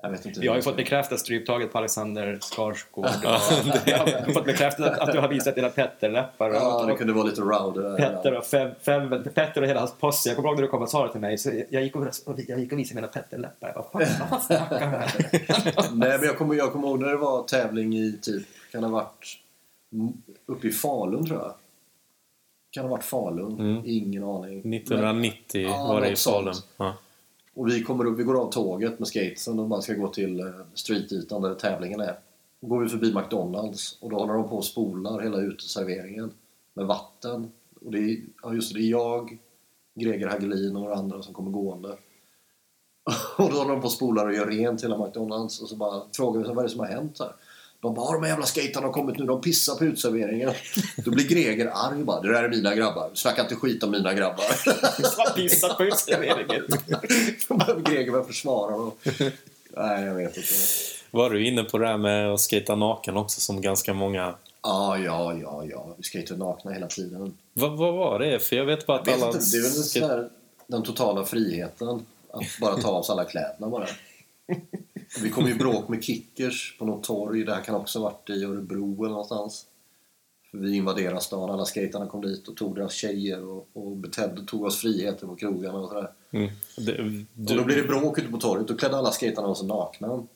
Jag vet inte hur
Jag har ju fått bekräftat stryptaget på Alexander Skarsgård. jag har fått bekräftat att, att du har visat dina Petterläppar. och-
Ja, det kunde vara lite rowdy där.
Petter och, fem, fem, Petter och hela hans posse. Jag kommer ihåg när du kom och sa det till mig. Så jag, gick och, jag gick och visade mina Petterläppar. Jag bara, "Fan, snackar han här?"
Nej, men jag kommer, jag kommer ihåg när det var tävling i typ, kan ha varit uppe i Falun tror jag. Kan ha varit Falun,
Mm.
ingen aning.
1990
Ja,
var det i. Falun. Ja.
Och vi, kommer upp, vi går av tåget med skatesen och bara ska gå till eh, streetytan där tävlingen är. Då går vi förbi McDonalds och då håller de på och spolar hela uteserveringen med vatten. Och det är, ja just det, det är jag, Greger Hagelin och några andra som kommer gående. Och då håller de på och spolar och gör rent hela McDonalds och så bara frågar vi vad är det som har hänt här? De bara, "Har de här jävla skaterna har kommit nu, de pissar på utserveringen. Då blir Greger arg bara, det där är mina grabbar. Snacka inte skit om mina grabbar.
Har pissat på utserveringen.
Greger börja försvara dem. Nej, jag vet inte.
Var du inne på det här med att skata naken också som ganska många...
Ja, ja, ja, ja. Vi skejtar nakna hela tiden.
Vad, vad var det? För jag vet bara att
vet
alla...
inte, det är väl
skate-
här, den totala friheten. Att bara ta av sig alla kläderna bara. Vi kom ju i bråk med kickers på något torg. Det här kan också ha varit i Örebro eller någonstans. Vi invaderade stan. Alla skaterna kom dit och tog deras tjejer och, och betedde, tog oss friheter på krogarna och sådär.
Mm. Det,
Och då
du,
blev det bråk ute på torget. Då klädde alla skaterna av sig nakna. Och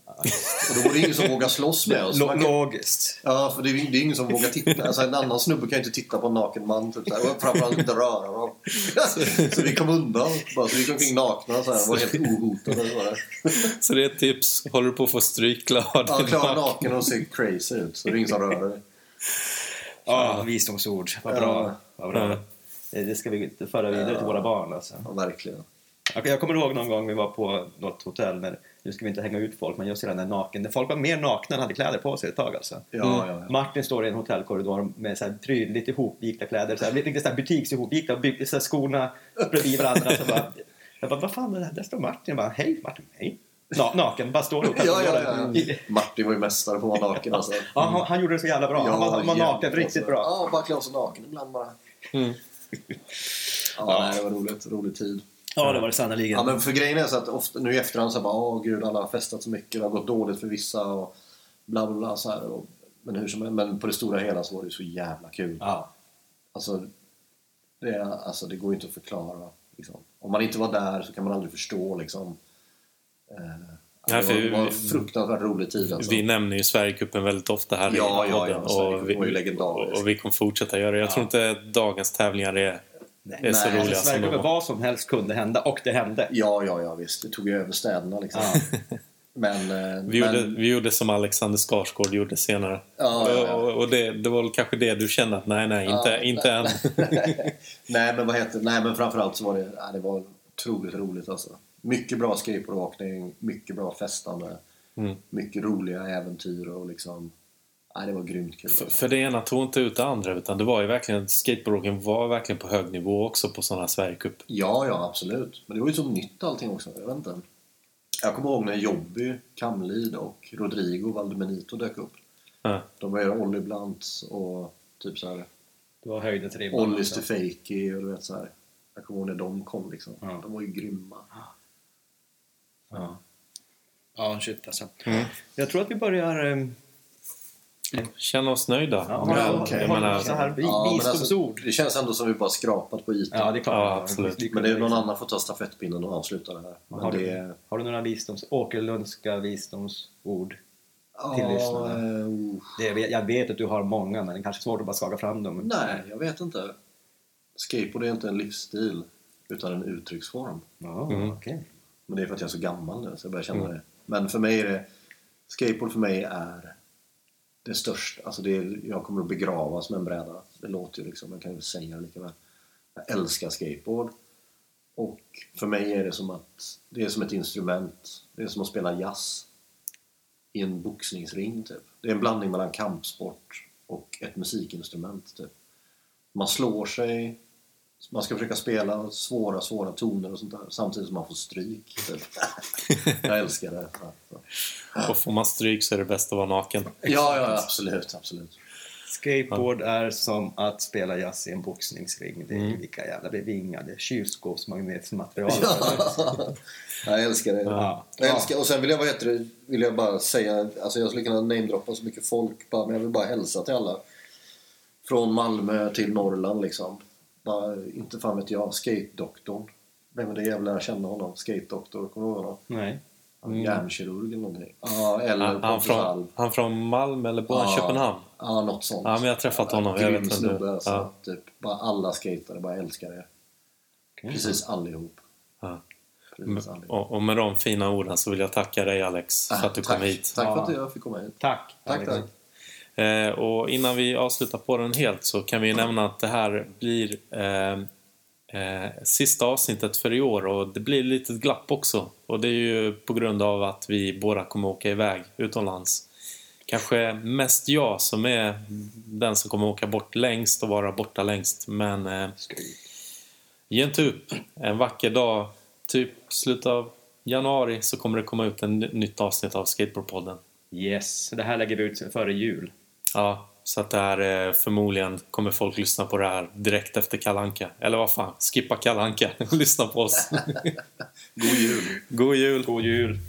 då var det ingen som vågade slåss med oss. Kan-
Logiskt.
Ja, för det är, det är ingen som vågar titta. Alltså, en annan snubbe kan ju inte titta på en naken man. Typ, och framförallt inte röra dem. Så vi kom undan. Bara, så vi gick omkring nakna så här. var helt ohotade.
Så det är ett tips. Håller du på att få stryk, klar
Ja, klara
naken.
naken och ser crazy ut. Så det är ingen som rör dig.
Ja, visdomsord. Vad bra.
Ja.
Vad bra. Det ska vi inte föra vidare till våra barn alltså.
Ja, verkligen.
Jag kommer ihåg någon gång vi var på något hotell, när, nu ska vi inte hänga ut folk, men just den där naken, folk var mer nakna än hade kläder på sig ett tag alltså.
Ja, ja, ja.
Martin står i en hotellkorridor med så här prydligt ihopvikta kläder, så här, lite så här butiksihopvikta och byggt, så här, skorna bredvid varandra. Så bara, jag bara, vad fan, är det här? där står Martin. Jag bara, hej Martin, hej. Na, naken, bara står i
Ja, ja, ja, ja. Martin var ju mästare på att vara naken alltså.
Ja, han, han gjorde det så jävla bra. han var, han var naken riktigt
alltså.
bra.
Ja, bara klä sig naken ibland bara.
Mm.
Ja, Nej, det var roligt. Rolig tid.
Ja, det var det sannerligen.
Ja, men för grejen är så att ofta, nu i efterhand så bara, åh gud, alla har festat så mycket, det har gått dåligt för vissa och bla bla bla så här. Och, men hur som helst, men på det stora hela så var det ju så jävla kul.
Ja.
Alltså, det, är- alltså, det går ju inte att förklara. Liksom. Om man inte var där så kan man aldrig förstå liksom. Eh,
Nej,
det var, var en
vi-
fruktansvärt rolig tid alltså.
Vi nämner ju Sverigecupen väldigt ofta här
Ja,
i
ja,
podden.
ja, Sverigecupen
vi,
var ju legendarisk.
och vi kommer fortsätta göra det. Jag tror inte dagens tävlingar är, är så
Nej,
roliga som
Sverige
de
över
var.
vad som helst kunde hända, och det hände.
Ja, ja, ja visst. Det tog ju över städerna liksom.
Ja.
Men, eh,
Vi,
men
gjorde, vi gjorde som Alexander Skarsgård gjorde senare.
Ja, ja, ja.
Och, och det, det var väl kanske det du kände att nej, nej, inte,
Ja,
inte än.
Nej men vad heter Nej men framförallt så var det, ja, det var otroligt roligt alltså. Mycket bra skateboardåkning, mycket bra festande,
Mm.
mycket roliga äventyr och liksom... Nej det var grymt kul.
För, för det ena tog inte ut det andra utan det var ju verkligen, skateboardåkningen var verkligen på hög nivå också på sådana här Sverigecup.
Ja, ja absolut. Men det var ju så nytt allting också. Jag vet inte. Jag kommer ihåg när Jobby, Kamlid och Rodrigo Valdebenito dök upp.
Ja.
De var ju Olli Blunt och typ så här
Det var höjden till ribban.
Olli
alltså.
Stefaki och du vet så här. Jag kommer ihåg när de kom liksom.
Ja.
De var ju grymma.
Ja. Ja, shit alltså.
Mm.
Jag tror att vi börjar... ehm,
Känna oss nöjda.
Ja, ja,
jag menar,
så här
Ja, men
visdomsord.
Alltså, det känns ändå som vi bara skrapat på ytan.
Ja, det är klart.
Ja, absolut.
Men det är någon annan får ta stafettpinnen och avsluta det här. Men
Har,
det
du,
är...
har du några visdoms, Åkerlundska visdomsord?
Ja,
till lyssnarna?
oh.
Det, är- jag vet att du har många, men det är kanske svårt att bara skaka fram dem.
Nej, jag vet inte. Skateboard är inte en livsstil utan en uttrycksform.
Ja,
Mm.
okej.
Men det är för att jag är så gammal nu så jag börjar känna
Mm.
det. Men för mig är det... Skateboard för mig är det största. Alltså det är, jag kommer att begravas med en bräda. Det låter ju liksom, jag kan ju säga det lika väl. Jag älskar skateboard. Och för mig är det som att det är som ett instrument. Det är som att spela jazz i en boxningsring typ. Det är en blandning mellan kampsport och ett musikinstrument typ. Man slår sig, man ska försöka spela svåra, svåra toner och sånt där samtidigt som man får stryk. Typ. Jag älskar det. Ja,
och får man stryk så är det bäst att vara naken.
ja, ja absolut, absolut.
Skateboard är som att spela jazz i en boxningsring. Det är
Mm.
lika jävla bevingade kylskåpsmagnetmaterial.
Jag älskar det.
Ja.
Jag älskar, och sen vill jag, vad heter det, vill jag bara säga, alltså jag skulle kunna namedroppa så mycket folk, bara, men jag vill bara hälsa till alla. Från Malmö till Norrland liksom. Bara, inte fan vet jag, skate-doktorn. Vem är det jävla jag känner honom? Skate-doktor, kommer du ihåg honom?
Nej.
Mm.
Hjärnkirurg eller någonting. Ja, eller
Han, han, från, han från Malmö eller
Ja.
Köpenhamn?
Ja, något sånt.
Ja, men jag har träffat honom. Jag vet
snubbe alltså.
Ja.
Typ, bara alla skatare bara älskar det.
Okej.
Precis allihop.
Ja.
Precis allihop.
Och, och med de fina orden så vill jag tacka dig Alex för att du
tack.
kom hit.
Tack för att jag fick komma hit.
Tack.
Tack, tack.
Eh, och innan vi avslutar på den helt så kan vi nämna att det här blir eh, eh, sista avsnittet för i år och det blir lite glapp också. Och det är ju på grund av att vi båda kommer åka iväg utomlands kanske mest jag som är den som kommer åka bort längst och vara borta längst. Men eh, ge inte upp. En vacker dag, typ slutet av januari, så kommer det komma ut en nytt avsnitt av Skateboardpodden.
Yes, det här lägger vi ut före jul.
Ja, så att det här är förmodligen kommer folk lyssna på det här direkt efter Kalanka. Eller vad fan, skippa Kalanka lyssna på oss.
God jul!
God jul!
God jul!